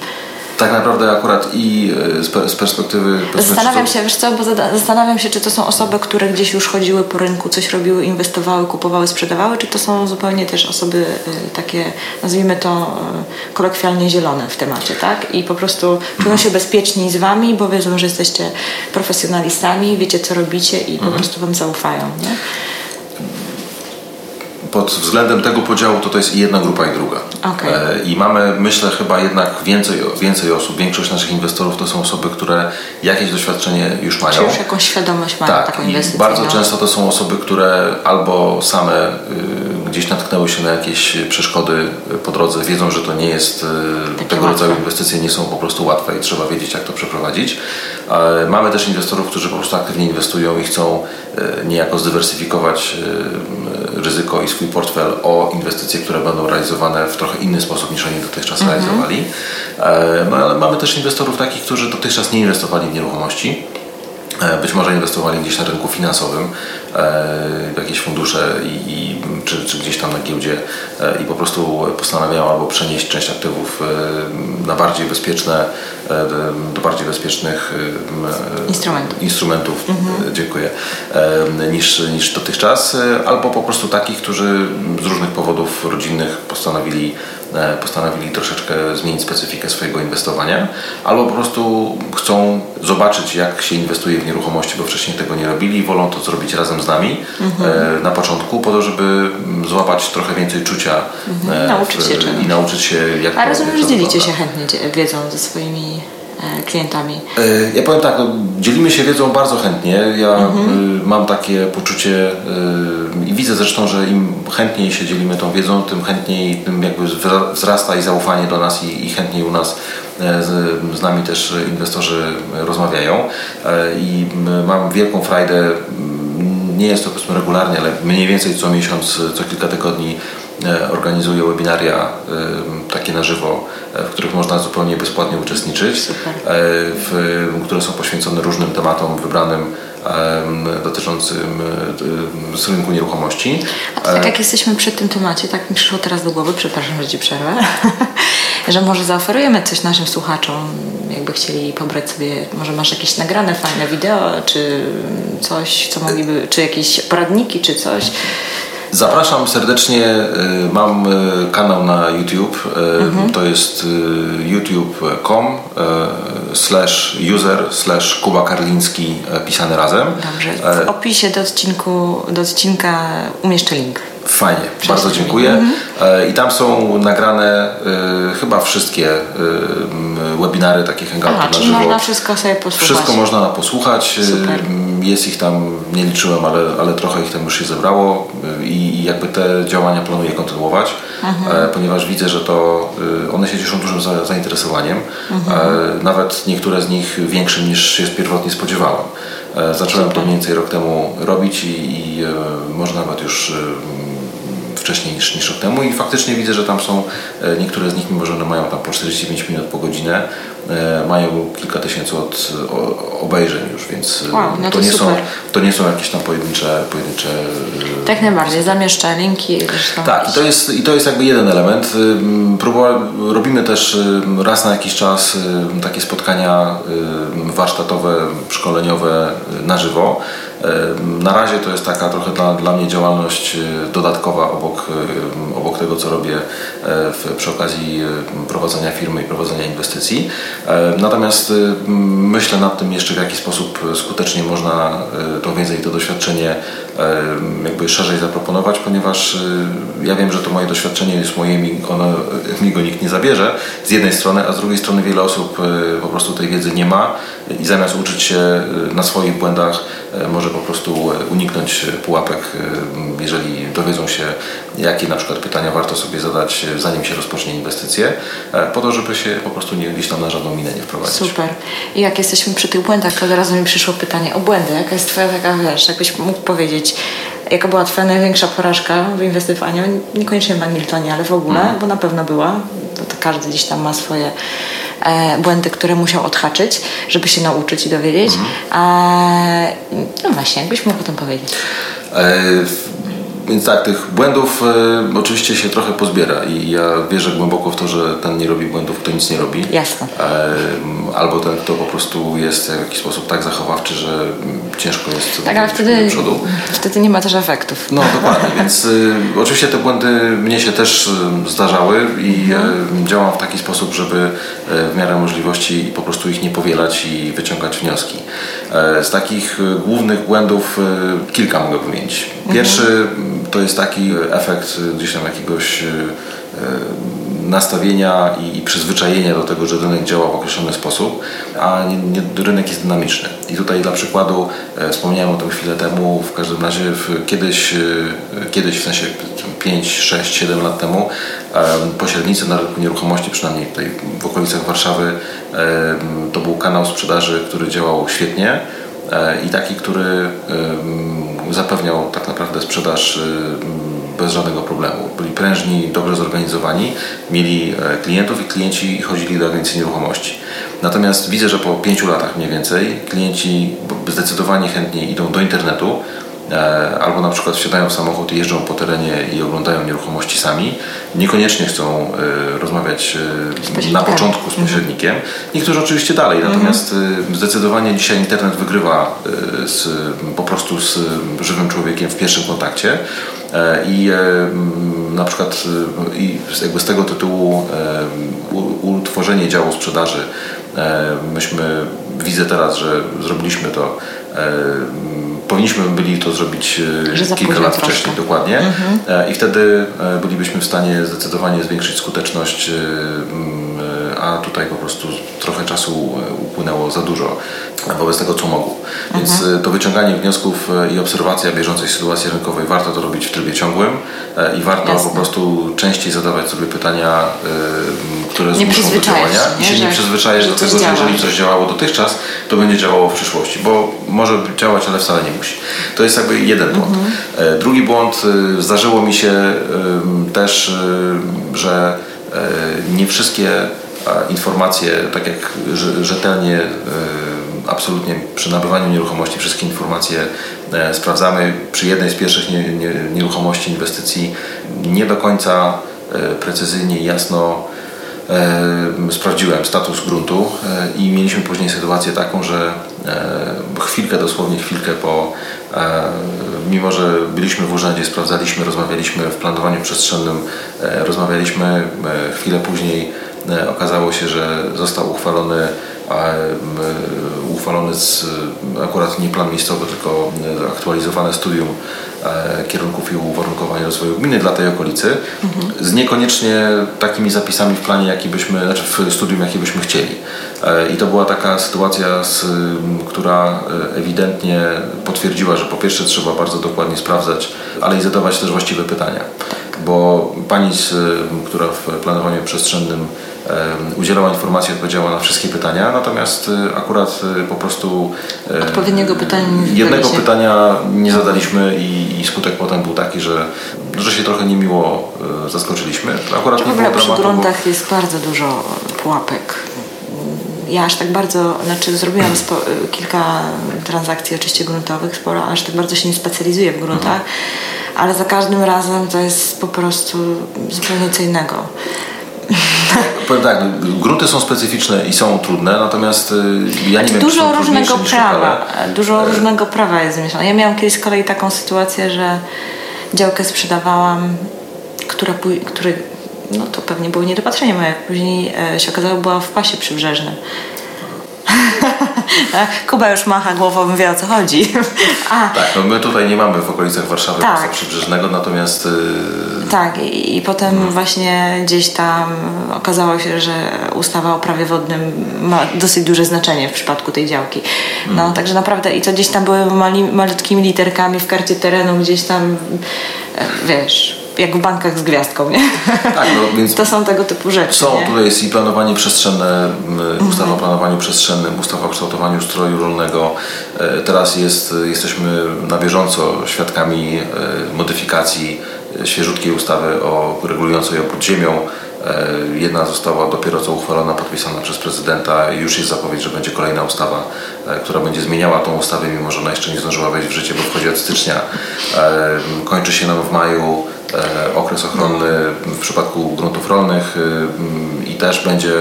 tak naprawdę akurat i e, z perspektywy... Zastanawiam się, wiesz co, bo zastanawiam się, czy to są osoby, które gdzieś już chodziły po rynku, coś robiły, inwestowały, kupowały, sprzedawały, czy to są zupełnie też osoby e, takie, nazwijmy to e, kolokwialnie zielone w temacie, tak? I po prostu czują się bezpieczni z Wami, bo wiedzą, że jesteście profesjonalistami, wiecie co robicie i po mhm. prostu Wam zaufają, nie? Pod względem tego podziału to to jest i jedna grupa i druga. Okay. E, I mamy, myślę, chyba jednak więcej, więcej osób, większość naszych inwestorów to są osoby, które jakieś doświadczenie już mają. Czy już jakąś świadomość mają tak, taką inwestycję. bardzo często to są osoby, które albo same y, gdzieś natknęły się na jakieś przeszkody po drodze, wiedzą, że to nie jest y, tego łatwe. rodzaju inwestycje, nie są po prostu łatwe i trzeba wiedzieć, jak to przeprowadzić. E, mamy też inwestorów, którzy po prostu aktywnie inwestują i chcą e, niejako zdywersyfikować e, ryzyko i swój portfel o inwestycje, które będą realizowane w trochę inny sposób niż oni dotychczas mhm. realizowali. No ale mamy też inwestorów takich, którzy dotychczas nie inwestowali w nieruchomości. Być może inwestowali gdzieś na rynku finansowym, w jakieś fundusze i, i czy, czy, gdzieś tam na giełdzie i po prostu postanawiają albo przenieść część aktywów na bardziej bezpieczne E, do bardziej bezpiecznych e, instrumentów, instrumentów. Mhm. E, dziękuję, niż, niż dotychczas, albo po prostu takich, którzy z różnych powodów rodzinnych postanowili postanowili troszeczkę zmienić specyfikę swojego inwestowania, albo po prostu chcą zobaczyć, jak się inwestuje w nieruchomości, bo wcześniej tego nie robili i wolą to zrobić razem z nami mhm. na początku, po to, żeby złapać trochę więcej czucia mhm. nauczyć w, się i nauczyć się, jak A rozumiem, że dzielicie się chętnie wiedzą ze swoimi E, klientami? E, ja powiem tak, no, dzielimy się wiedzą bardzo chętnie. Ja mhm. Y, mam takie poczucie i widzę zresztą, że im chętniej się dzielimy tą wiedzą, tym chętniej tym jakby wzrasta i zaufanie do nas i, i chętniej u nas e, z, z, nami też inwestorzy rozmawiają i mam wielką frajdę nie jest to powiedzmy regularnie, ale mniej więcej co miesiąc, co kilka tygodni E, organizuje webinaria e, takie na żywo, e, w których można zupełnie bezpłatnie uczestniczyć, w, które są poświęcone różnym tematom wybranym dotyczącym z rynku nieruchomości. A to tak jak jesteśmy przy tym temacie, tak mi przyszło teraz do głowy, przepraszam, że Ci przerwę, że może zaoferujemy coś naszym słuchaczom, jakby chcieli pobrać sobie, może masz jakieś nagrane fajne wideo, czy coś, co mogliby, czy jakieś poradniki, czy coś, Zapraszam serdecznie. Y, mam y, kanał na YouTube. Y, mhm. To jest youtube.com slash user slash Kuba Karliński pisany razem. Dobrze. W opisie do, odcinku, do odcinka umieszczę link. Fajnie, bardzo dziękuję. Mhm. E, I tam są nagrane y, chyba wszystkie y, webinary, takie hangouty Aha, na żywo. można wszystko sobie posłuchać. Wszystko można posłuchać. Super. Jest ich tam, nie liczyłem, ale, ale trochę ich tam już się zebrało i, jakby te działania planuję kontynuować, mhm. ponieważ widzę, że to one się cieszą dużym za, zainteresowaniem. Mhm. Nawet niektóre z nich większym niż się pierwotnie spodziewałem. Zacząłem Super. to mniej więcej rok temu robić i, i może nawet już wcześniej niż, niż rok temu i faktycznie widzę, że tam są e, niektóre z nich, mimo że one mają tam po 45 minut po godzinę, e, mają kilka tysięcy od, obejrzeń już, więc e, wow, no to, to, nie są, to nie są jakieś tam pojedyncze, pojedyncze Tak najbardziej, zamieszczę linki. Tak, i to, jest, i to jest jakby jeden element. robimy też raz na jakiś czas takie spotkania warsztatowe, szkoleniowe na żywo Na razie to jest taka trochę dla, dla mnie działalność dodatkowa obok, obok tego, co robię w, przy okazji prowadzenia firmy i prowadzenia inwestycji. Natomiast myślę nad tym jeszcze, w jaki sposób skutecznie można tą wiedzę i to doświadczenie jakby szerzej zaproponować, ponieważ ja wiem, że to moje doświadczenie jest moje, ono, mi go nikt nie zabierze z jednej strony, a z drugiej strony wiele osób po prostu tej wiedzy nie ma i zamiast uczyć się na swoich błędach może po prostu uniknąć pułapek, jeżeli dowiedzą się, jakie na przykład pytania warto sobie zadać, zanim się rozpocznie inwestycje, po to, żeby się po prostu nie gdzieś tam na żadną minę nie wprowadzić. Super. I jak jesteśmy przy tych błędach, to od razu mi przyszło pytanie o błędy. Jaka jest Twoja taka, wiesz, jakbyś mógł powiedzieć, jaka była Twoja największa porażka w inwestowaniu? Niekoniecznie w Hamiltonie, ale w ogóle, mm. bo na pewno była. To, to każdy gdzieś tam ma swoje e, błędy, które musiał odhaczyć, żeby się nauczyć i dowiedzieć. Mm. no właśnie, jakbyś mógł o tym powiedzieć. E, więc tak, tych błędów e, oczywiście się trochę pozbiera i ja wierzę głęboko w to, że ten nie robi błędów, kto nic nie robi. Jasne. E, albo ten, kto po prostu jest w jakiś sposób tak zachowawczy, że ciężko jest tak, ale wtedy, do przodu. wtedy nie ma też efektów. No dokładnie, więc e, oczywiście te błędy mnie się też e, zdarzały i mhm. działam w taki sposób, żeby e, w miarę możliwości po prostu ich nie powielać i wyciągać wnioski. E, z takich głównych błędów kilka mogę wymienić. Pierwszy mhm to jest taki efekt gdzieś tam jakiegoś e, nastawienia i przyzwyczajenia do tego, że rynek działa w określony sposób, a nie, nie, rynek jest dynamiczny. I tutaj dla przykładu wspomniałem o tym chwilę temu, w każdym razie w, kiedyś, kiedyś w sensie 5, 6, 7 lat temu pośrednicy na rynku nieruchomości, przynajmniej tutaj w okolicach Warszawy, to był kanał sprzedaży, który działał świetnie i taki, który zapewniał tak naprawdę sprzedaż y, bez żadnego problemu. Byli prężni, dobrze zorganizowani, mieli e, klientów i klienci chodzili do agencji nieruchomości. Natomiast widzę, że po pięciu latach mniej więcej klienci zdecydowanie chętniej idą do internetu, E, albo na przykład wsiadają w samochód i jeżdżą po terenie i oglądają nieruchomości sami, niekoniecznie chcą e, rozmawiać e, na początku z pośrednikiem. Niektórzy oczywiście dalej, mhm. natomiast zdecydowanie dzisiaj internet wygrywa z, po prostu z żywym człowiekiem w pierwszym kontakcie. I na przykład i jakby z tego tytułu utworzenie działu sprzedaży myśmy widzę teraz, że zrobiliśmy to powinniśmy byli to zrobić e, kilka lat troszkę. wcześniej, dokładnie. Mhm. E, I wtedy e, bylibyśmy w stanie zdecydowanie zwiększyć skuteczność, a tutaj po prostu trochę czasu upłynęło za dużo wobec tego, co mogło. Więc mhm. to wyciąganie wniosków i obserwacja bieżącej sytuacji rynkowej warto to robić w trybie ciągłym i warto Jasne. po prostu częściej zadawać sobie pytania, które nie zmuszą do działania i się nie przyzwyczajesz do tego, że jeżeli coś działało dotychczas, to będzie działało w przyszłości, bo może działać, ale wcale nie musi. To jest jakby jeden błąd. Mhm. Drugi błąd, e, zdarzyło mi się też, e, że nie wszystkie informacje, tak jak rzetelnie, absolutnie przy nabywaniu nieruchomości wszystkie informacje sprawdzamy. Przy jednej z pierwszych nieruchomości, inwestycji nie do końca precyzyjnie i jasno sprawdziłem status gruntu e, i mieliśmy później sytuację taką, że e, chwilkę, dosłownie chwilkę po, e, mimo że byliśmy w urzędzie, sprawdzaliśmy, rozmawialiśmy w planowaniu przestrzennym, rozmawialiśmy, chwilę później okazało się, że został uchwalony uchwalony z, akurat nie plan miejscowy, tylko aktualizowane studium E, kierunków i uwarunkowań rozwoju gminy dla tej okolicy, mhm. z niekoniecznie takimi zapisami w planie, jaki byśmy, znaczy w studium, jaki byśmy chcieli. E, I to była taka sytuacja, z, która e, ewidentnie potwierdziła, że po pierwsze trzeba bardzo dokładnie sprawdzać, ale i zadawać też właściwe pytania. Bo pani, która w planowaniu przestrzennym udzielała informacji, odpowiedziała na wszystkie pytania, natomiast akurat po prostu odpowiedniego pytania nie jednego pytania nie zadaliśmy i, i, skutek potem był taki, że, że się trochę niemiło zaskoczyliśmy. Akurat nie było przy gruntach bo... jest bardzo dużo pułapek. Ja aż tak bardzo, znaczy zrobiłam spo, kilka transakcji oczywiście gruntowych, sporo, aż tak bardzo się nie specjalizuję w gruntach, mhm. ale za każdym razem to jest po prostu zupełnie co innego. Powiem tak, grunty są specyficzne i są trudne, natomiast y, ja nie wiem, Dużo różnego prawa, dużo różnego prawa jest zmieszane. Ja miałam kiedyś z kolei taką sytuację, że działkę sprzedawałam, która, który, no to pewnie było niedopatrzenie moje, jak później e, się okazało, była w pasie przybrzeżnym. Kuba już macha głową, wie o co chodzi. A. Tak, no my tutaj nie mamy w okolicach Warszawy tak. pasa przybrzeżnego, natomiast... Yy... Tak, i, i potem hmm. właśnie gdzieś tam okazało się, że ustawa o prawie wodnym ma dosyć duże znaczenie w przypadku tej działki. No, hmm. także naprawdę i to gdzieś tam były mali, malutkimi literkami w karcie terenu, gdzieś tam, e, wiesz jak w bankach z gwiazdką, nie? Tak, no, więc to są tego typu rzeczy. Są, nie? tutaj jest i planowanie przestrzenne, ustawa mhm. o planowaniu przestrzennym, ustawa o kształtowaniu ustroju rolnego. E, teraz jest, jesteśmy na bieżąco świadkami e, modyfikacji świeżutkiej ustawy o regulującej obrót ziemią. E, jedna została dopiero co uchwalona, podpisana przez prezydenta i już jest zapowiedź, że będzie kolejna ustawa, która będzie zmieniała tą ustawę, mimo że ona jeszcze nie zdążyła wejść w życie, bo wchodzi od stycznia. Kończy się nam w maju E, okres ochronny w przypadku gruntów rolnych e, i też będzie,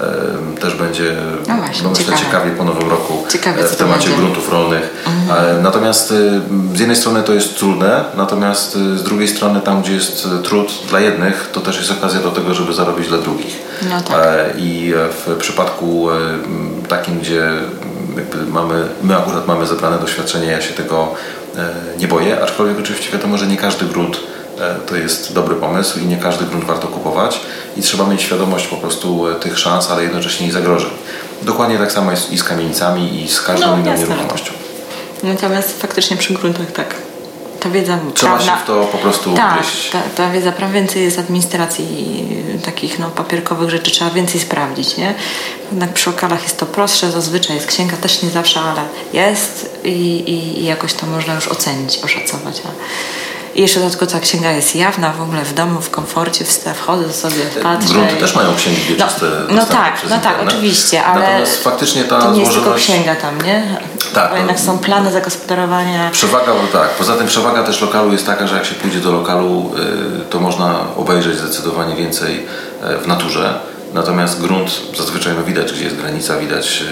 e, też będzie no właśnie, no myślę, ciekawie. ciekawie po nowym roku ciekawie, w temacie gruntów rolnych. Mhm. Natomiast z jednej strony to jest trudne, natomiast z drugiej strony tam, gdzie jest trud dla jednych, to też jest okazja do tego, żeby zarobić dla drugich. No tak. I w przypadku takim, gdzie mamy, my akurat mamy zebrane doświadczenie, ja się tego nie boję, aczkolwiek oczywiście wiadomo, że nie każdy grunt E, to jest dobry pomysł i nie każdy grunt warto kupować i trzeba mieć świadomość po prostu e, tych szans, ale jednocześnie i zagrożeń. Dokładnie tak samo jest i z kamienicami i z każdą no, inną nieruchomością. Natomiast faktycznie przy gruntach tak. Ta wiedza Trzeba prawna, się w to po prostu tak, ta, ta wiedza prawa więcej jest administracji takich no, papierkowych rzeczy, trzeba więcej sprawdzić, nie? Jednak przy lokalach jest to prostsze, zazwyczaj jest księga, też nie zawsze, ale jest i, i, i jakoś to można już ocenić, oszacować. A i jeszcze dodatkowo ta księga jest jawna w ogóle w domu, w komforcie, wchodzę sobie, patrzę. Grunty też mają księgi wieczyste. No, no tak, no tak, oczywiście, ale Natomiast faktycznie ta to nie jest tylko księga tam, nie? Tak. Bo jednak są plany zagospodarowania. Przewaga, tak. Poza tym przewaga też lokalu jest taka, że jak się pójdzie do lokalu, y, to można obejrzeć zdecydowanie więcej y, w naturze Natomiast grunt zazwyczaj no widać, gdzie jest granica, widać,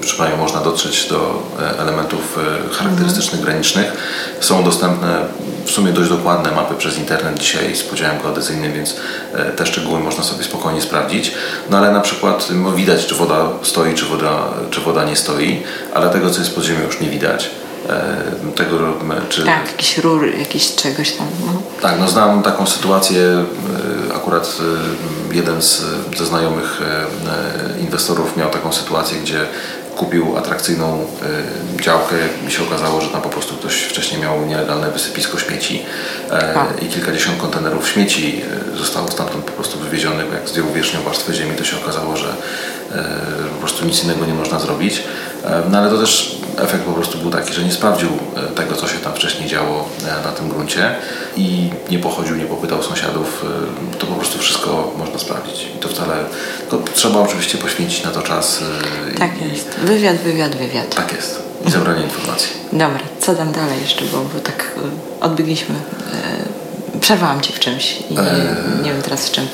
y, przynajmniej można dotrzeć do e, elementów e, charakterystycznych, mhm. granicznych. Są dostępne w sumie dość dokładne mapy przez internet dzisiaj z podziałem geodezyjnym, więc e, te szczegóły można sobie spokojnie sprawdzić. No ale na przykład no, widać, czy woda stoi, czy woda, czy woda nie stoi, ale tego, co jest pod ziemią już nie widać. Tego, czy... Tak, jakiś rur, jakiś czegoś tam. No. Tak, no znam taką sytuację, akurat jeden z, ze znajomych e, inwestorów miał taką sytuację, gdzie kupił atrakcyjną działkę i się okazało, że tam po prostu ktoś wcześniej miał nielegalne wysypisko śmieci e, i kilkadziesiąt kontenerów śmieci zostało stamtąd po prostu wywiezionych. Jak zdjął wierzchnią warstwę ziemi, to się okazało, że e, po prostu nic innego nie można zrobić. E, no ale to też efekt po prostu był taki, że nie sprawdził tego, co się tam wcześniej działo na tym gruncie i nie pochodził, nie popytał sąsiadów. To po prostu wszystko można sprawdzić. I to wcale, to trzeba oczywiście poświęcić na to czas. Tak i, jest. Wywiad, wywiad, wywiad. Tak jest. I zebranie informacji. Dobra, co tam dalej jeszcze, bo, bo tak odbiegliśmy. przerwałam Cię w czymś i nie, nie wiem teraz w czym.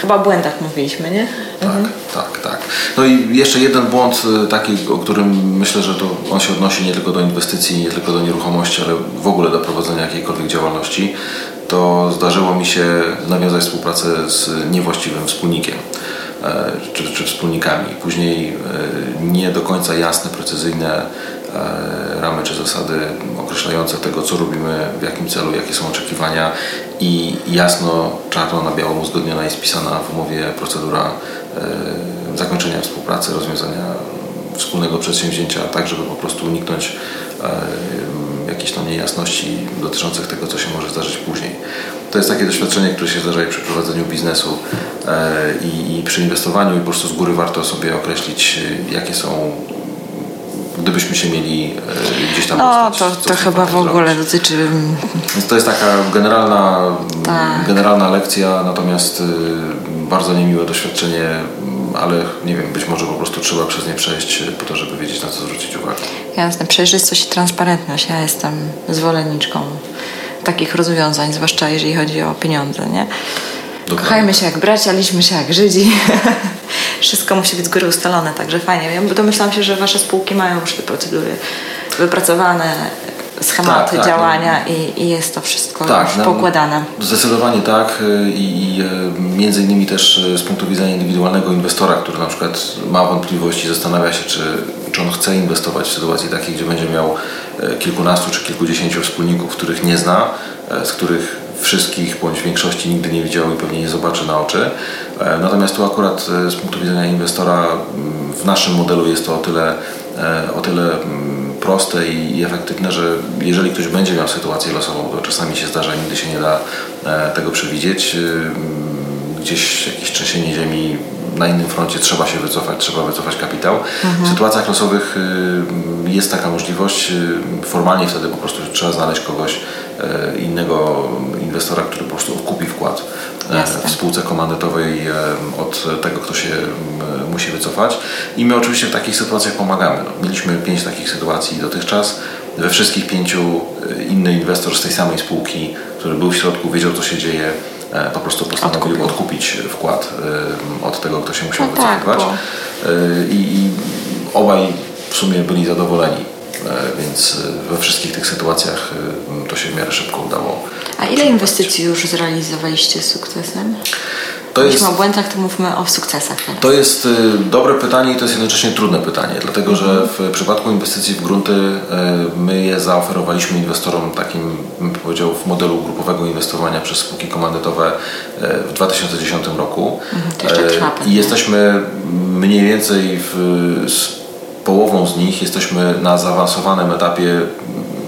Chyba o błędach mówiliśmy, nie? Tak, mhm. tak, tak. No i jeszcze jeden błąd y, taki, o którym myślę, że to on się odnosi nie tylko do inwestycji, nie tylko do nieruchomości, ale w ogóle do prowadzenia jakiejkolwiek działalności, to zdarzyło mi się nawiązać współpracę z niewłaściwym wspólnikiem e, czy, czy wspólnikami. Później e, nie do końca jasne, precyzyjne ramy czy zasady określające tego, co robimy, w jakim celu, jakie są oczekiwania i jasno, czarno na białym uzgodniona i spisana w umowie procedura e, zakończenia współpracy, rozwiązania wspólnego przedsięwzięcia, tak żeby po prostu uniknąć e, jakichś tam niejasności dotyczących tego, co się może zdarzyć później. To jest takie doświadczenie, które się zdarza przy prowadzeniu biznesu e, i przy inwestowaniu i po prostu z góry warto sobie określić, jakie są gdybyśmy się mieli e, gdzieś tam No, to, to chyba w ogóle zrobić. dotyczy... Więc to jest taka generalna, tak. generalna lekcja, natomiast y, bardzo niemiłe doświadczenie, ale nie wiem, być może po prostu trzeba przez nie przejść po to, żeby wiedzieć na co zwrócić uwagę. Jasne, przejrzystość i transparentność. Ja jestem zwolenniczką takich rozwiązań, zwłaszcza jeżeli chodzi o pieniądze, nie? Dokładnie. Kochajmy się jak bracia, liczmy się jak Żydzi. Wszystko musi być z góry ustalone, także fajnie. Ja domyślam się, że wasze spółki mają już te procedury wypracowane, schematy tak, tak, działania no, i, i, jest to wszystko tak, no, pokładane. Zdecydowanie tak i, i e, między innymi też e, z punktu widzenia indywidualnego inwestora, który na przykład ma wątpliwości, zastanawia się, czy, czy on chce inwestować w sytuacji takiej, gdzie będzie miał kilkunastu czy kilkudziesięciu wspólników, których nie zna, z których wszystkich bądź większości nigdy nie widział i pewnie nie zobaczy na oczy. Natomiast tu akurat z punktu widzenia inwestora w naszym modelu jest to o tyle, o tyle proste i efektywne, że jeżeli ktoś będzie miał sytuację losową, to czasami się zdarza, nigdy się nie da e, tego przewidzieć, gdzieś jakieś trzęsienie ziemi na innym froncie trzeba się wycofać, trzeba wycofać kapitał. Mhm. W sytuacjach losowych y, jest taka możliwość. Y, formalnie wtedy po prostu trzeba znaleźć kogoś e, innego inwestora, który po prostu kupi wkład e, Jasne. w spółce komandytowej od tego, kto się musi wycofać. I my oczywiście w takich sytuacjach pomagamy. No, mieliśmy pięć takich sytuacji dotychczas. We wszystkich pięciu e, inny inwestor z tej samej spółki, który był w środku, wiedział co się dzieje, e, po prostu postanowił odkupił. odkupić wkład od tego, kto się musiał no tak, wycofywać. Tak, bo... I obaj w sumie byli zadowoleni więc we wszystkich tych sytuacjach to się w miarę szybko udało. A ile inwestycji już zrealizowaliście z sukcesem? To jest, o błędach, to mówmy o sukcesach. Teraz. To jest dobre pytanie i to jest jednocześnie trudne pytanie, dlatego mhm. że w przypadku inwestycji w grunty my je zaoferowaliśmy inwestorom takim, bym powiedział, w modelu grupowego inwestowania przez spółki komandytowe w 2010 roku. Mhm, I jesteśmy mniej więcej w, połową z nich jesteśmy na zaawansowanym etapie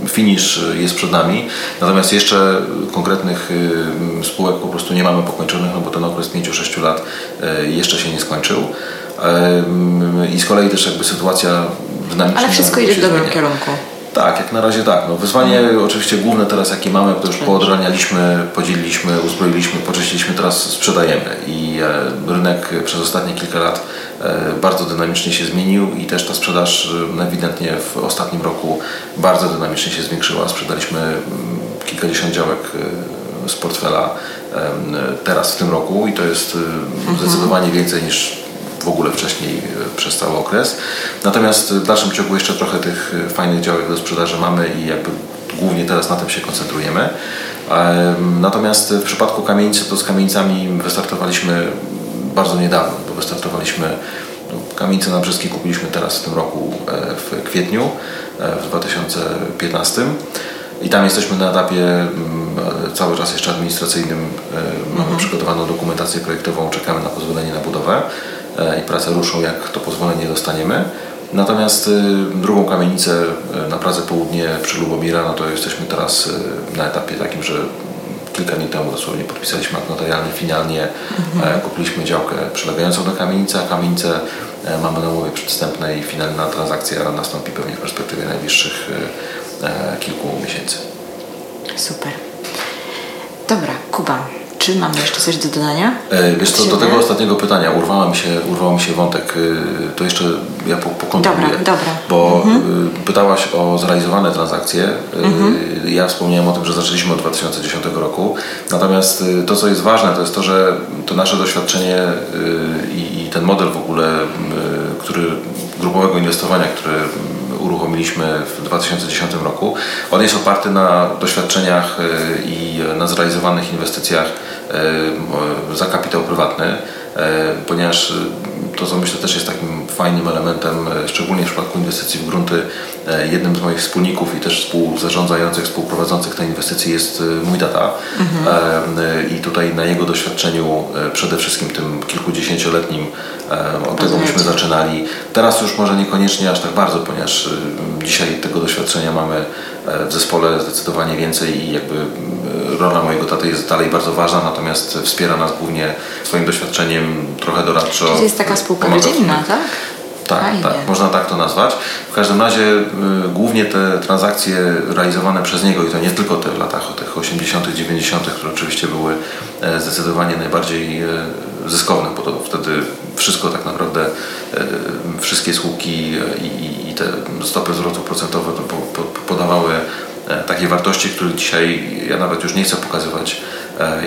finisz jest przed nami, natomiast jeszcze konkretnych y, spółek po prostu nie mamy pokończonych, no bo ten okres 5-6 lat y, jeszcze się nie skończył. I z kolei też jakby sytuacja dynamiczna. Ale wszystko idzie w dobrym kierunku. Tak, jak na razie tak. No, wyzwanie mhm. oczywiście główne teraz jakie mamy, to już poodranialiśmy, podzieliliśmy, uzbroiliśmy, poczyściliśmy, teraz sprzedajemy i e, rynek przez ostatnie kilka lat bardzo dynamicznie się zmienił i też ta sprzedaż e, ewidentnie w ostatnim roku bardzo dynamicznie się zwiększyła. Sprzedaliśmy mm, kilkadziesiąt działek z portfela teraz w tym roku i to jest mhm. zdecydowanie więcej niż w ogóle wcześniej e, przez cały okres. Natomiast w dalszym ciągu jeszcze trochę tych e, fajnych działek do sprzedaży mamy i jakby głównie teraz na tym się koncentrujemy. Natomiast w przypadku kamienicy to z kamienicami wystartowaliśmy bardzo niedawno, bo wystartowaliśmy no, Kamienicę na Brzeskiej kupiliśmy teraz w tym roku e, w kwietniu w 2015 i tam jesteśmy na etapie mm, cały czas jeszcze administracyjnym. Mamy mhm. przygotowaną dokumentację projektową, czekamy na pozwolenie na budowę. E, i prace ruszą, jak to pozwolenie dostaniemy. Natomiast drugą kamienicę na Pradze Południe przy Lubomira, no to jesteśmy teraz na etapie takim, że kilka dni temu dosłownie podpisaliśmy akt notarialny, finalnie mhm. E, kupiliśmy działkę przylegającą do kamienicy, a kamienicę e, mamy na umowie przedstępnej i finalna transakcja nastąpi pewnie w perspektywie najbliższych kilku miesięcy. Super. Dobra, Kuba, czy mamy jeszcze coś do dodania? E, wiesz co, do tego ostatniego pytania urwała mi się, urwał mi się wątek, e, to jeszcze ja po, pokontroluję. Dobra, dobra. Bo mhm. E, pytałaś o zrealizowane transakcje. Mhm. Ja wspomniałem o tym, że zaczęliśmy od 2010 roku. Natomiast to, co jest ważne, to jest to, że to nasze doświadczenie i, i ten model w ogóle, który grupowego inwestowania, który uruchomiliśmy w 2010 roku. On jest oparty na doświadczeniach i na zrealizowanych inwestycjach za kapitał prywatny, ponieważ to, co myślę też jest takim fajnym elementem, szczególnie w przypadku inwestycji w grunty. Jednym z moich wspólników i też współzarządzających, współprowadzących te inwestycje jest mój tata. Mhm. I tutaj na jego doświadczeniu, przede wszystkim tym kilkudziesięcioletnim, od tego myśmy zaczynali. Teraz już może niekoniecznie aż tak bardzo, ponieważ dzisiaj tego doświadczenia mamy w zespole zdecydowanie więcej i jakby rola mojego taty jest dalej bardzo ważna, natomiast wspiera nas głównie swoim doświadczeniem, trochę doradczo. Czyli jest taka spółka rodzinna, tak? Tak, Fajnie. tak, można tak to nazwać. W każdym razie y, głównie te transakcje realizowane przez niego i to nie tylko te w latach tych 80., 90., które oczywiście były e, zdecydowanie najbardziej e, zyskowne, bo to wtedy wszystko tak naprawdę, e, wszystkie słupki i, i, i te stopy zwrotów procentowe podawały takiej wartości, której dzisiaj ja nawet już nie chcę pokazywać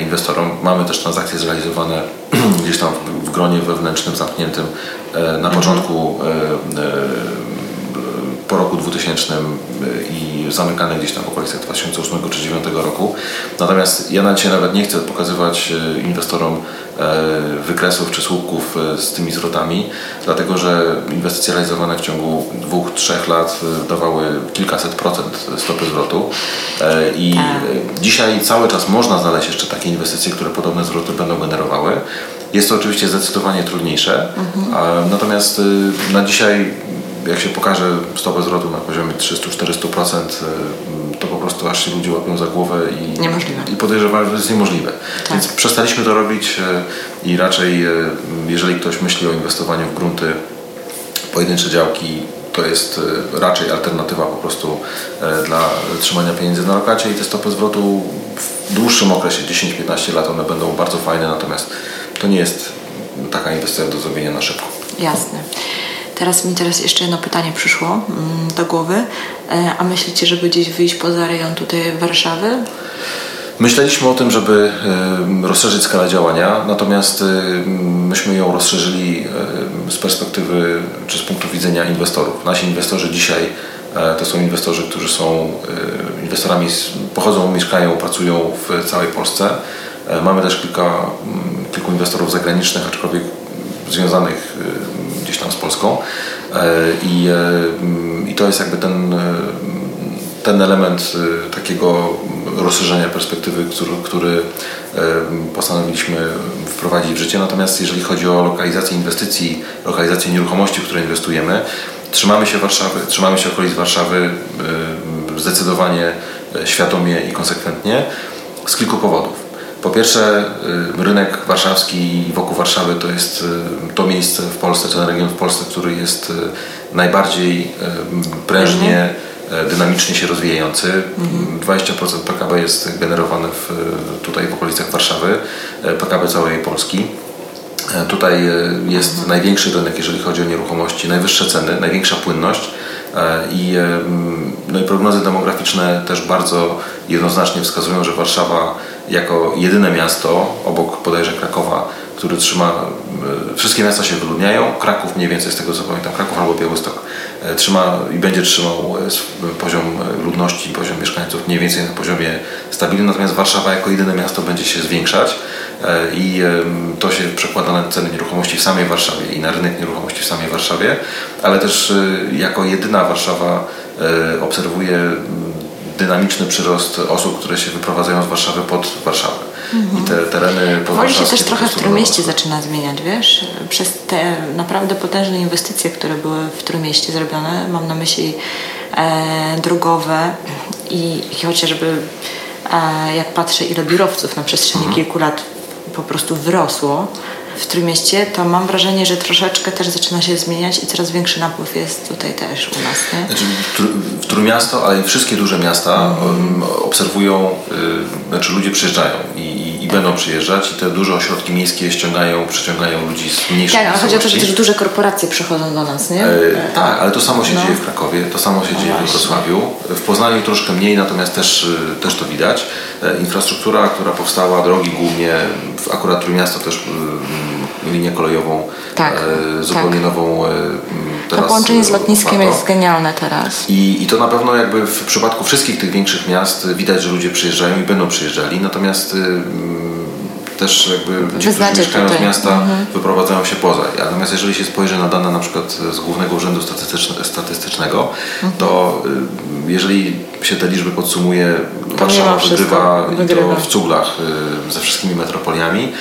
inwestorom. Mamy też transakcje zrealizowane gdzieś tam w gronie wewnętrznym, zamkniętym na mhm. początku po roku 2000 i zamykane gdzieś tam w okolicach 2008 czy 2009 roku. Natomiast ja na dzisiaj nawet nie chcę pokazywać inwestorom E, wykresów czy słupków e, z tymi zwrotami, dlatego że inwestycje realizowane w ciągu dwóch, trzech lat e, dawały kilkaset procent stopy zwrotu i tak. dzisiaj cały czas można znaleźć jeszcze takie inwestycje, które podobne zwroty będą generowały. Jest to oczywiście zdecydowanie trudniejsze, mhm. natomiast na dzisiaj jak się pokaże stopę zwrotu na poziomie 300-400%, to po prostu aż się ludzie łapią za głowę i, niemożliwe. i podejrzewają, że to jest niemożliwe. Tak. Więc przestaliśmy to robić e, i raczej, e, jeżeli ktoś myśli o inwestowaniu w grunty, pojedyncze działki, to jest raczej alternatywa po prostu dla trzymania pieniędzy na lokacie i te stopy zwrotu w dłuższym okresie, 10-15 lat, one będą bardzo fajne, natomiast to nie jest taka inwestycja do zrobienia na szybko. Jasne. Teraz mi teraz jeszcze jedno pytanie przyszło mm, do głowy. E, a myślicie, żeby gdzieś wyjść poza rejon tutaj Warszawy? Myśleliśmy o tym, żeby e, rozszerzyć skalę działania, natomiast e, myśmy ją rozszerzyli z perspektywy czy z punktu widzenia inwestorów. Nasi inwestorzy dzisiaj to są inwestorzy, którzy są inwestorami, pochodzą, mieszkają, pracują w całej Polsce. Mamy też kilka, kilku inwestorów zagranicznych, aczkolwiek związanych Polską e, i, e, i to jest jakby ten, e, ten element takiego rozszerzenia perspektywy, który, który postanowiliśmy wprowadzić w życie. Natomiast jeżeli chodzi o lokalizację inwestycji, lokalizację nieruchomości, w które inwestujemy, trzymamy się Warszawy, trzymamy się okolic Warszawy zdecydowanie świadomie i konsekwentnie z kilku powodów. Po pierwsze, y, rynek warszawski i wokół Warszawy to jest y, to miejsce w Polsce, ten region w Polsce, który jest y, najbardziej prężnie, mhm. dynamicznie się rozwijający. Mhm. 20% PKB jest generowane w, tutaj w okolicach Warszawy, PKB całej Polski. Tutaj jest mhm. największy rynek, jeżeli chodzi o nieruchomości, najwyższe ceny, największa płynność i, no i prognozy demograficzne też bardzo jednoznacznie wskazują, że Warszawa jako jedyne miasto obok bodajże Krakowa, który trzyma, e, wszystkie miasta się wyludniają, Kraków mniej więcej z tego co pamiętam, Kraków albo Białystok e, trzyma i będzie trzymał e, poziom ludności, poziom mieszkańców mniej więcej na poziomie stabilnym, natomiast Warszawa jako jedyne miasto będzie się zwiększać i to się przekłada na ceny nieruchomości w samej Warszawie i na rynek nieruchomości w samej Warszawie, ale też jako jedyna Warszawa obserwuje dynamiczny przyrost osób, które się wyprowadzają z Warszawy pod Warszawę. Mhm. I te tereny Powoli się też trochę w Trójmieście zaczyna zmieniać, wiesz? Przez te naprawdę potężne inwestycje, które były w Trójmieście zrobione, mam na myśli e, drogowe i, i chociażby e, jak patrzę ile biurowców na przestrzeni mhm. kilku lat po prostu wyrosło, w Trójmieście, to mam wrażenie, że troszeczkę też zaczyna się zmieniać i coraz większy napływ jest tutaj też u nas. Nie? Znaczy, w Trójmiasto, ale i wszystkie duże miasta mm. obserwują, y, znaczy ludzie przyjeżdżają i, i będą przyjeżdżać i te duże ośrodki miejskie ściągają, przyciągają ludzi z mniejszych Tak, ale chodzi o to, że też duże korporacje przychodzą do nas, nie? E, tak, ale to samo się no. dzieje w Krakowie, to samo się no dzieje właśnie. w Wrocławiu. W Poznaniu troszkę mniej, natomiast też, y, też to widać. E, infrastruktura, która powstała, drogi głównie, akurat Trójmiasto też y, linię kolejową, tak, e, zupełnie tak. nową e, teraz. To połączenie z lotniskiem jest genialne teraz. I, I to na pewno jakby w przypadku wszystkich tych większych miast widać, że ludzie przyjeżdżają i będą przyjeżdżali, natomiast y, też jakby ci, którzy mieszkają z miasta mhm. wyprowadzają się poza. Natomiast jeżeli się spojrzy na dane na przykład z Głównego Urzędu Statystycznego, mhm. to y, jeżeli się te liczby podsumuje, to Warszawa wygrywa, wygrywa. w cuglach y, ze wszystkimi metropoliami,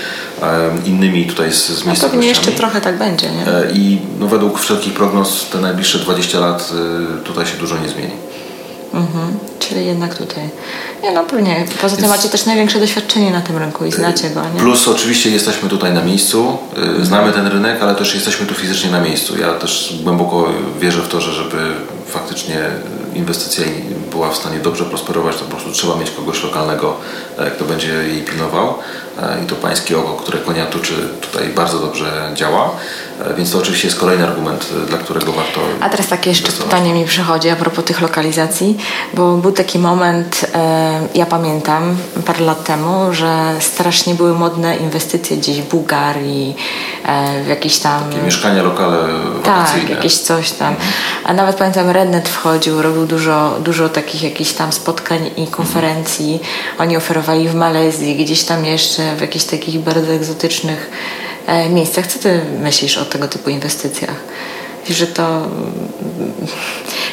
innymi tutaj z, z miejscowościami. No pewnie jeszcze trochę tak będzie, nie? I no, według wszelkich prognoz te najbliższe 20 lat y, tutaj się dużo nie zmieni. Mhm. Czyli jednak tutaj. Nie no pewnie. Poza tym macie też największe doświadczenie na tym rynku i znacie go. Nie? Plus oczywiście jesteśmy tutaj na miejscu, mhm. znamy ten rynek, ale też jesteśmy tu fizycznie na miejscu. Ja też głęboko wierzę w to, że żeby faktycznie inwestycja była w stanie dobrze prosperować, to po prostu trzeba mieć kogoś lokalnego, e, kto będzie jej pilnował. E, I to pańskie oko, które konia tuczy, tutaj bardzo dobrze działa. Więc to oczywiście jest kolejny argument, dla którego warto. A teraz takie jeszcze pytanie mi przychodzi a propos tych lokalizacji, bo był taki moment, ja pamiętam parę lat temu, że strasznie były modne inwestycje gdzieś w Bułgarii, w jakieś tam. Takie mieszkania lokale wakacyjne. Tak, jakieś coś tam. Mhm. A nawet pamiętam, Rednet wchodził, robił dużo, dużo takich jakichś tam spotkań i konferencji. Oni oferowali w Malezji, gdzieś tam jeszcze, w jakichś takich bardzo egzotycznych e, miejscach. Co ty myślisz o tego typu inwestycjach? że to mm,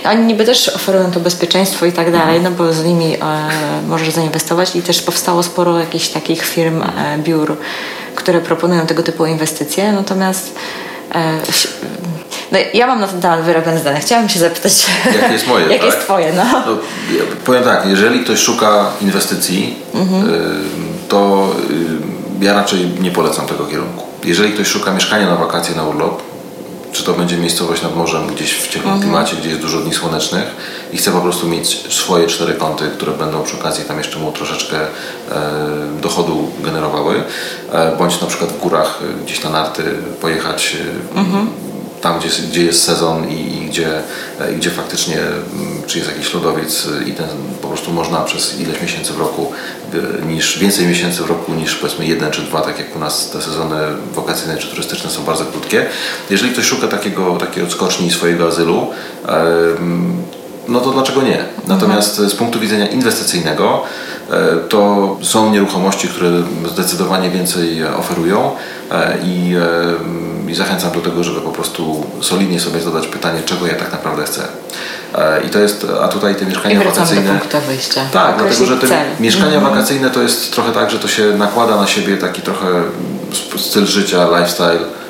oni niby też oferują to bezpieczeństwo i tak dalej, no bo z nimi e, możesz zainwestować i też powstało sporo jakichś takich firm, e, biur, które proponują tego typu inwestycje, natomiast e, no, ja mam na ten temat wyrobione zdanie. Chciałabym się zapytać, jakie jest moje? jakie tak? jest twoje? No. no. ja powiem tak, jeżeli ktoś szuka inwestycji, mhm. to ja raczej nie polecam tego kierunku. Jeżeli ktoś szuka mieszkania na wakacje, na urlop, czy to będzie miejscowość nad morzem, gdzieś w ciepłym mhm. klimacie, gdzie jest dużo dni słonecznych i chce po prostu mieć swoje cztery kąty, które będą przy okazji tam jeszcze mu troszeczkę e, dochodu generowały, e, bądź na przykład w górach e, gdzieś na narty pojechać e, mhm tam, gdzie, gdzie jest sezon i, i gdzie, e, gdzie faktycznie mm, czy jest jakiś lodowiec i ten po prostu można przez ileś miesięcy w roku, e, niż więcej miesięcy w roku niż powiedzmy jeden czy dwa, tak jak u nas te sezony wakacyjne czy turystyczne są bardzo krótkie. Jeżeli ktoś szuka takiego, takiej odskoczni swojego azylu, no to dlaczego nie? Natomiast z punktu widzenia inwestycyjnego e, to są nieruchomości, które zdecydowanie więcej oferują i i zachęcam do tego, żeby po prostu solidnie sobie zadać pytanie, czego ja tak naprawdę chcę. E, I to jest, a tutaj te mieszkania I wakacyjne. Do punktu wyjścia. Tak, dlatego że te cel. mieszkania mhm. wakacyjne to jest trochę tak, że to się nakłada na siebie taki trochę styl życia, lifestyle, e,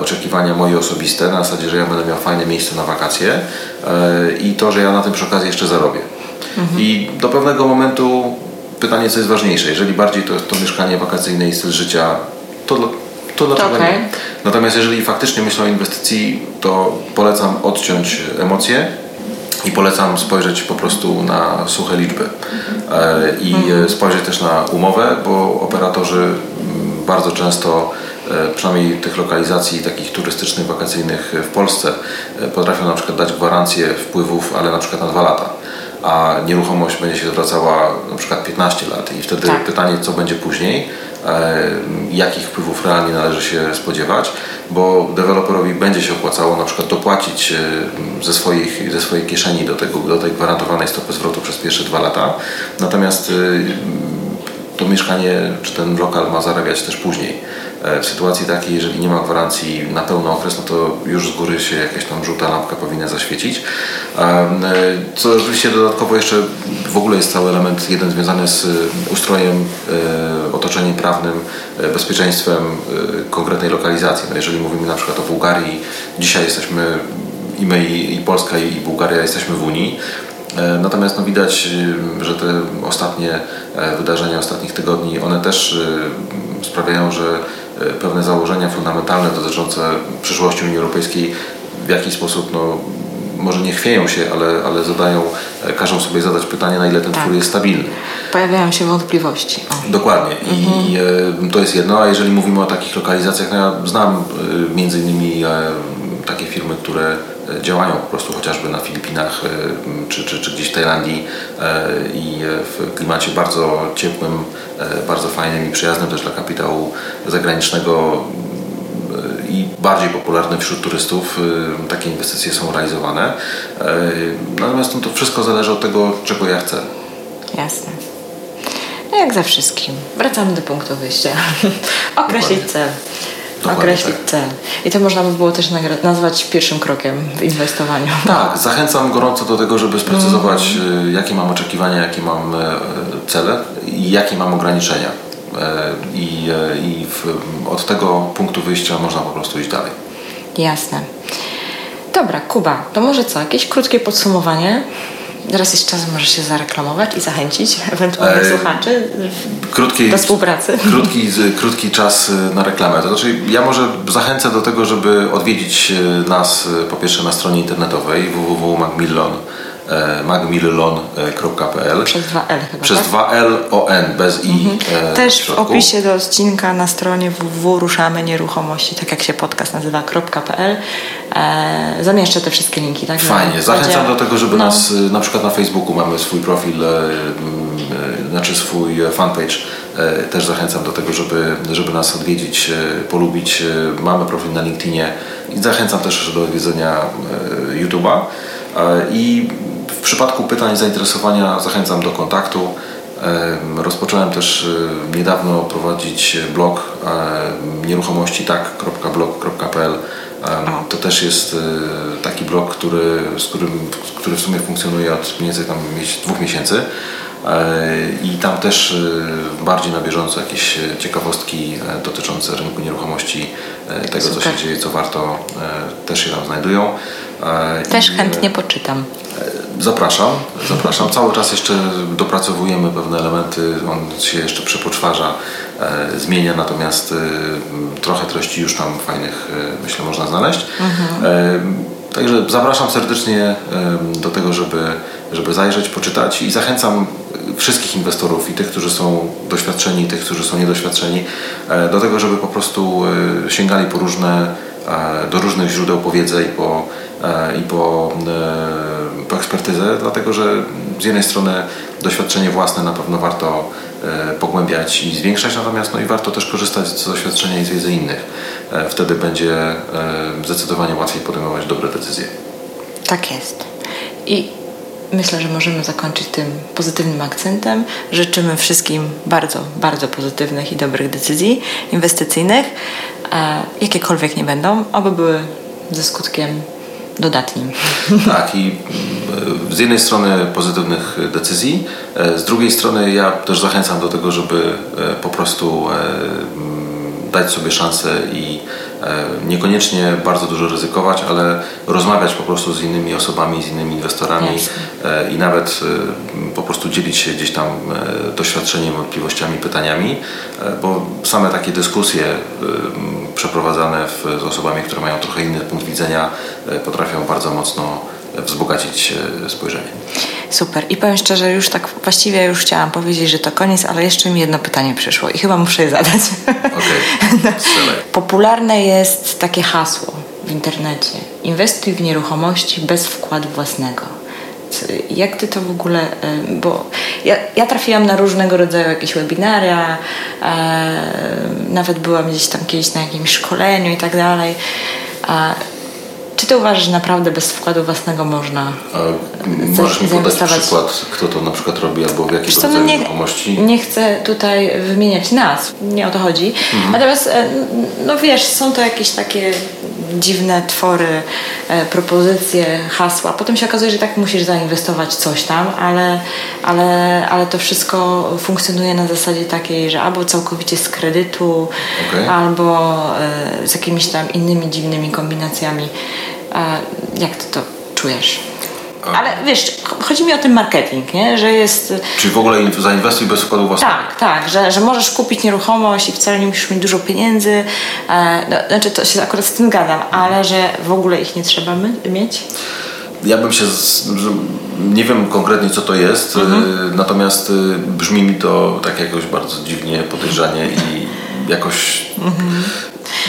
oczekiwania moje osobiste, na zasadzie, że ja będę miał fajne miejsce na wakacje e, i to, że ja na tym przy okazji jeszcze zarobię. Mhm. I do pewnego momentu pytanie, co jest ważniejsze. Jeżeli bardziej to, to mieszkanie wakacyjne i styl życia, to to dlaczego okay. nie? Natomiast jeżeli faktycznie myślę o inwestycji, to polecam odciąć emocje i polecam spojrzeć po prostu na suche liczby e, i mhm. spojrzeć też na umowę, bo operatorzy mm, bardzo często e, przynajmniej tych lokalizacji takich turystycznych, wakacyjnych w Polsce e, potrafią na przykład dać gwarancję wpływów, ale na przykład na dwa lata a nieruchomość będzie się zwracała na przykład 15 lat i wtedy tak. pytanie, co będzie później, E, jakich wpływów realnie należy się spodziewać, bo deweloperowi będzie się opłacało na przykład dopłacić e, ze, swoich, ze swojej kieszeni do, tego, do tej gwarantowanej stopy zwrotu przez pierwsze dwa lata, natomiast e, to mieszkanie czy ten lokal ma zarabiać też później. E, w sytuacji takiej, jeżeli nie ma gwarancji na pełny okres, no to już z góry się jakaś tam żółta lampka powinna zaświecić. E, co oczywiście dodatkowo jeszcze w ogóle jest cały element jeden związany z ustrojem, e, otoczeniem prawnym, bezpieczeństwem konkretnej lokalizacji. No jeżeli mówimy na przykład o Bułgarii, dzisiaj jesteśmy i my, i Polska, i Bułgaria jesteśmy w Unii, Natomiast no, widać, że te ostatnie wydarzenia ostatnich tygodni, one też sprawiają, że E, pewne założenia fundamentalne dotyczące przyszłości Unii Europejskiej w jakiś sposób no, może nie chwieją się, ale, ale zadają, e, każą sobie zadać pytanie, na ile ten tak. twór jest stabilny. Pojawiają się wątpliwości. O. Dokładnie. Mhm. I e, to jest jedno, a jeżeli mówimy o takich lokalizacjach, no ja znam e, między innymi e, takie firmy, które działają po prostu chociażby na Filipinach czy, czy, czy gdzieś w Tajlandii i w klimacie bardzo ciepłym, bardzo fajnym i przyjaznym też dla kapitału zagranicznego i bardziej popularnym wśród turystów. Takie inwestycje są realizowane. Natomiast no, to wszystko zależy od tego, czego ja chcę. Jasne. No jak za wszystkim. Wracamy do punktu wyjścia. Określić cel. Dokładnie określić tak. cel. I to można by było też nazwać pierwszym krokiem w inwestowaniu. Tak, zachęcam gorąco do tego, żeby sprecyzować, mm. jakie mam oczekiwania, jakie mam e, cele i jakie mam ograniczenia. E, I, i w, od tego punktu wyjścia można po prostu iść dalej. Jasne. Dobra, Kuba, to może co? Jakieś krótkie podsumowanie? Teraz jest czas, może się zareklamować i zachęcić ewentualnych słuchaczy krótki, do współpracy. Krótki, krótki czas e, na reklamę. To znaczy, ja może zachęcę do tego, żeby odwiedzić e, nas e, po pierwsze na stronie internetowej www.macmillan.com magmillon.pl Przez 2L chyba, Przez tak? 2L o N, bez I e, Też w środku. opisie do odcinka na stronie www ruszamy nieruchomości, tak jak się podcast nazywa, .pl e, zamieszczę te wszystkie linki. Tak? Fajnie, zachęcam do tego, żeby no. nas, na przykład na Facebooku mamy swój profil, e, e, znaczy swój e, fanpage, e, też zachęcam do tego, żeby, żeby nas odwiedzić, e, polubić. E, Mamy profil na LinkedInie i zachęcam też do odwiedzenia e, YouTube'a. E, I w przypadku pytań, zainteresowania zachęcam do kontaktu. Em, Rozpocząłem też niedawno prowadzić blog nieruchomości tak.blog.pl. Em, To też jest e, taki blog, który, z którym, który w sumie funkcjonuje od mniej więcej tam dwóch miesięcy. E, I tam też e, bardziej na bieżąco jakieś ciekawostki dotyczące rynku nieruchomości, tego co Super. się dzieje, co warto, też się tam znajdują. E, Też i, e, chętnie poczytam. Zapraszam, zapraszam. Cały czas jeszcze dopracowujemy pewne elementy, on się jeszcze przepoczwarza, e, zmienia, natomiast trochę treści już tam fajnych, myślę, można znaleźć. E, także zapraszam serdecznie do tego, żeby, żeby zajrzeć, poczytać i zachęcam wszystkich inwestorów i tych, którzy są doświadczeni, i tych, którzy są niedoświadczeni, do tego, żeby po prostu sięgali po różne, do różnych źródeł po wiedzę i po, e, i po, e, po ekspertyzę, dlatego że z jednej strony doświadczenie własne na pewno warto e, pogłębiać i zwiększać, natomiast no i warto też korzystać z doświadczenia i z wiedzy innych. E, Wtedy będzie e, zdecydowanie łatwiej podejmować dobre decyzje. Tak jest. I myślę, że możemy zakończyć tym pozytywnym akcentem. Życzymy wszystkim bardzo, bardzo pozytywnych i dobrych decyzji inwestycyjnych, e, jakiekolwiek nie będą, oby były ze skutkiem dodatnim. Tak, i mm, z jednej strony pozytywnych decyzji, e, z drugiej strony ja też zachęcam do tego, żeby e, po prostu e, mm, dać sobie szansę i niekoniecznie bardzo dużo ryzykować, ale rozmawiać po prostu z innymi osobami, z innymi inwestorami Jasne. e, i nawet e, po prostu dzielić się gdzieś tam e, doświadczeniem, wątpliwościami, pytaniami, e, bo same takie dyskusje e, przeprowadzane z osobami, które mają trochę inny punkt widzenia, e, potrafią bardzo mocno wzbogacić e, spojrzenie. Super. I powiem szczerze, już tak właściwie już chciałam powiedzieć, że to koniec, ale jeszcze mi jedno pytanie przyszło i chyba muszę je zadać. Okej, strzelaj. Popularne jest takie hasło w internecie. Inwestuj w nieruchomości bez wkładu własnego. Jak ty to w ogóle, y, bo ja, ja trafiłam na różnego rodzaju jakieś webinaria, e, nawet byłam gdzieś tam kiedyś na jakimś szkoleniu i tak dalej. Czy ty uważasz, że naprawdę bez wkładu własnego można A możesz mi podać przykład, kto to na przykład robi albo w co, no rodzaju nie, nieruchomości? nie chcę tutaj wymieniać nas, nie o to chodzi. Natomiast, e, no wiesz, są to jakieś takie dziwne twory, e, propozycje, hasła. Potem się okazuje, że tak musisz zainwestować coś tam, ale, ale, ale to wszystko funkcjonuje na zasadzie takiej, że albo całkowicie z kredytu, Okej. albo e, z jakimiś tam innymi dziwnymi kombinacjami. Jak ty to czujesz? Ale wiesz, chodzi mi o ten marketing, nie? że jest Czyli w ogóle in- zainwestuj bez wkładu własnego? tak, tak, że, że możesz kupić nieruchomość i wcale nie musisz mieć dużo pieniędzy. E, no, znaczy, to się akurat z tym gadam, ale że w ogóle ich nie trzeba mieć. Ja bym się. Z, nie wiem konkretnie co to jest, Mhm. y, natomiast y, brzmi mi to tak jakoś bardzo dziwnie, podejrzanie i jakoś.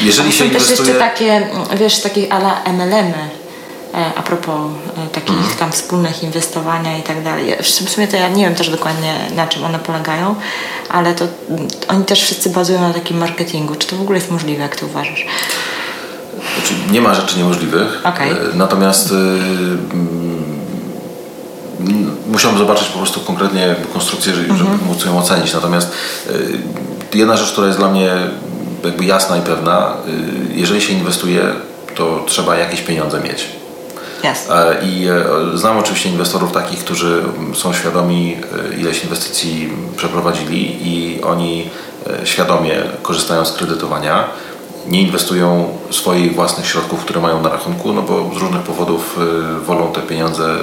Jeżeli się Mhm. Są też inwestuje. jeszcze takie, mm, wiesz, takie ala MLM-y. e, A propos e, takich Mhm. tam wspólnych inwestowania i tak dalej. W sumie to ja nie wiem też dokładnie na czym one polegają, ale to mm, oni też wszyscy bazują na takim marketingu. Czy to w ogóle jest możliwe, jak ty uważasz? Znaczy, nie ma rzeczy niemożliwych. Okej. E, Natomiast y, musiałem zobaczyć po prostu konkretnie konstrukcję, żeby, żeby móc ją ocenić. Natomiast y, jedna rzecz, która jest dla mnie jakby jasna i pewna, y, jeżeli się inwestuje, to trzeba jakieś pieniądze mieć. E, I e, znam oczywiście inwestorów takich, którzy są świadomi, e, ileś inwestycji przeprowadzili i oni e, świadomie korzystają z kredytowania. Nie inwestują swoich własnych środków, które mają na rachunku, no bo z różnych powodów e, wolą te pieniądze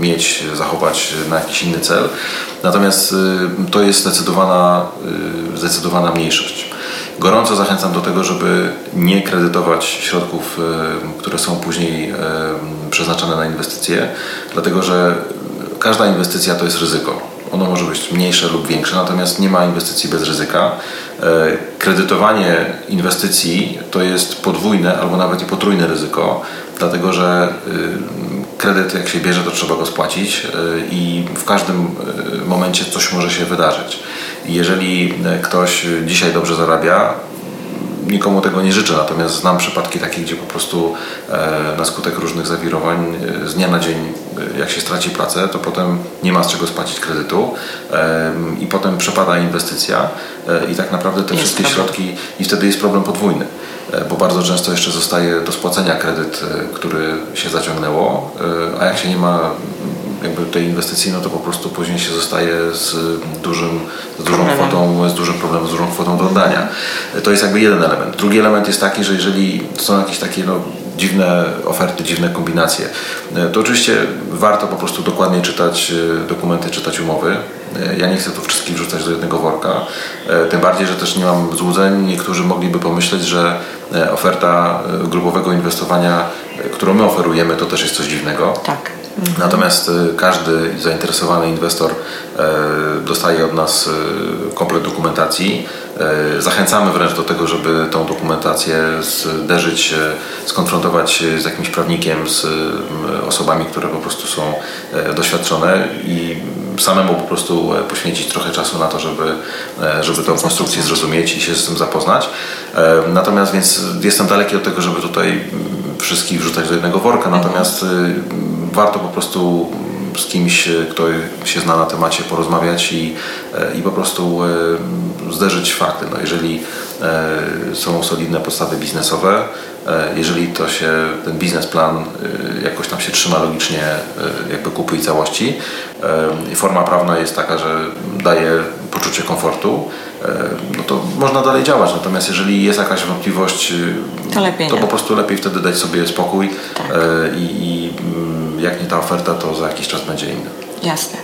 mieć, zachować na jakiś inny cel. Natomiast e, to jest zdecydowana, e, zdecydowana mniejszość. gorąco zachęcam do tego, żeby nie kredytować środków, które są później przeznaczone na inwestycje, dlatego że każda inwestycja to jest ryzyko ono może być mniejsze lub większe, natomiast nie ma inwestycji bez ryzyka. E, kredytowanie inwestycji to jest podwójne albo nawet i potrójne ryzyko, dlatego że y, kredyt jak się bierze, to trzeba go spłacić y, i w każdym y, momencie coś może się wydarzyć. Jeżeli ktoś dzisiaj dobrze zarabia, nikomu tego nie życzę, natomiast znam przypadki takie, gdzie po prostu e, na skutek różnych zawirowań e, z dnia na dzień, e, jak się straci pracę, to potem nie ma z czego spłacić kredytu i potem przepada inwestycja i tak naprawdę te jest wszystkie problem. środki i wtedy jest problem podwójny bo bardzo często jeszcze zostaje do spłacenia kredyt, który się zaciągnęło, a jak się nie ma jakby tej inwestycji, no to po prostu później się zostaje z, dużym, z dużą problemem. kwotą, z dużym problemem, z dużą kwotą do oddania. To jest jakby jeden element. Drugi element jest taki, że jeżeli są jakieś takie no, dziwne oferty, dziwne kombinacje, to oczywiście warto po prostu dokładnie czytać e, dokumenty, czytać umowy. E, ja nie chcę tu wszystkich wrzucać do jednego worka. E, tym bardziej, że też nie mam złudzeń. Niektórzy mogliby pomyśleć, że oferta grupowego inwestowania, którą my oferujemy, to też jest coś dziwnego. Tak. Mhm. Natomiast y, każdy zainteresowany inwestor y, dostaje od nas y, komplet dokumentacji. Zachęcamy wręcz do tego, żeby tą dokumentację zderzyć, skonfrontować z jakimś prawnikiem, z osobami, które po prostu są doświadczone i samemu po prostu poświęcić trochę czasu na to, żeby, żeby tą konstrukcję zrozumieć i się z tym zapoznać. Natomiast więc jestem daleki od tego, żeby tutaj wszystkich wrzucać do jednego worka, natomiast warto po prostu z kimś, kto się zna na temacie, porozmawiać i, i po prostu e, zderzyć fakty. No jeżeli e, są solidne podstawy biznesowe, e, jeżeli to się, ten biznesplan jakoś tam się trzyma logicznie jakby kupy i całości i forma prawna jest taka, że daje poczucie komfortu, no to można dalej działać. Natomiast jeżeli jest jakaś wątpliwość, to, to po prostu lepiej wtedy dać sobie spokój tak. i, i mm, jak nie ta oferta, to za jakiś czas będzie inna. Jasne.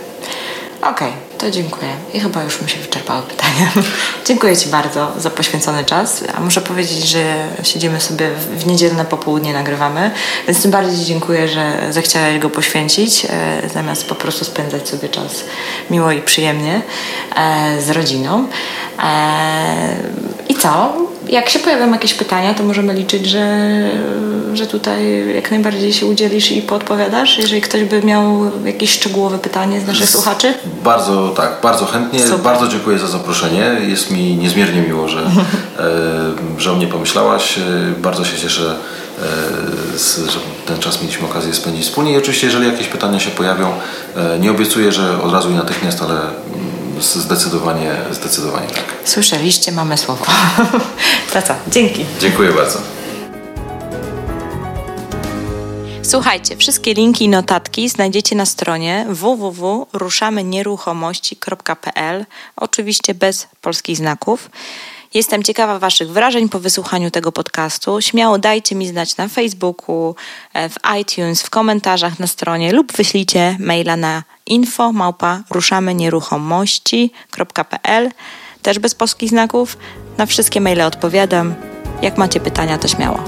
Okej, okay, to dziękuję. I chyba już mi się wyczerpały pytania. dziękuję Ci bardzo za poświęcony czas. A muszę powiedzieć, że siedzimy sobie w niedzielne popołudnie, nagrywamy, więc tym bardziej dziękuję, że zechciałeś go poświęcić, e, zamiast po prostu spędzać sobie czas miło i przyjemnie e, z rodziną. E, I co? jak się pojawią jakieś pytania, to możemy liczyć, że, że tutaj jak najbardziej się udzielisz i podpowiadasz, jeżeli ktoś by miał jakieś szczegółowe pytanie z naszych słuchaczy? Bardzo tak, bardzo chętnie. Super. Bardzo dziękuję za zaproszenie. Jest mi niezmiernie miło, że, że o mnie pomyślałaś. E, bardzo się cieszę, e, że ten czas mieliśmy okazję spędzić wspólnie. I oczywiście, jeżeli jakieś pytania się pojawią, e, nie obiecuję, że od razu i natychmiast, ale Zdecydowanie, zdecydowanie tak. Słyszeliście, mamy słowo. to co, dzięki. Dziękuję bardzo. Słuchajcie, wszystkie linki i notatki znajdziecie na stronie www.ruszamenieruchomości.pl, oczywiście bez polskich znaków. Jestem ciekawa Waszych wrażeń po wysłuchaniu tego podcastu. Śmiało dajcie mi znać na Facebooku, e, w iTunes, w komentarzach na stronie lub wyślijcie maila na info małpa też bez polskich znaków. Na wszystkie maile odpowiadam. Jak macie pytania, to śmiało.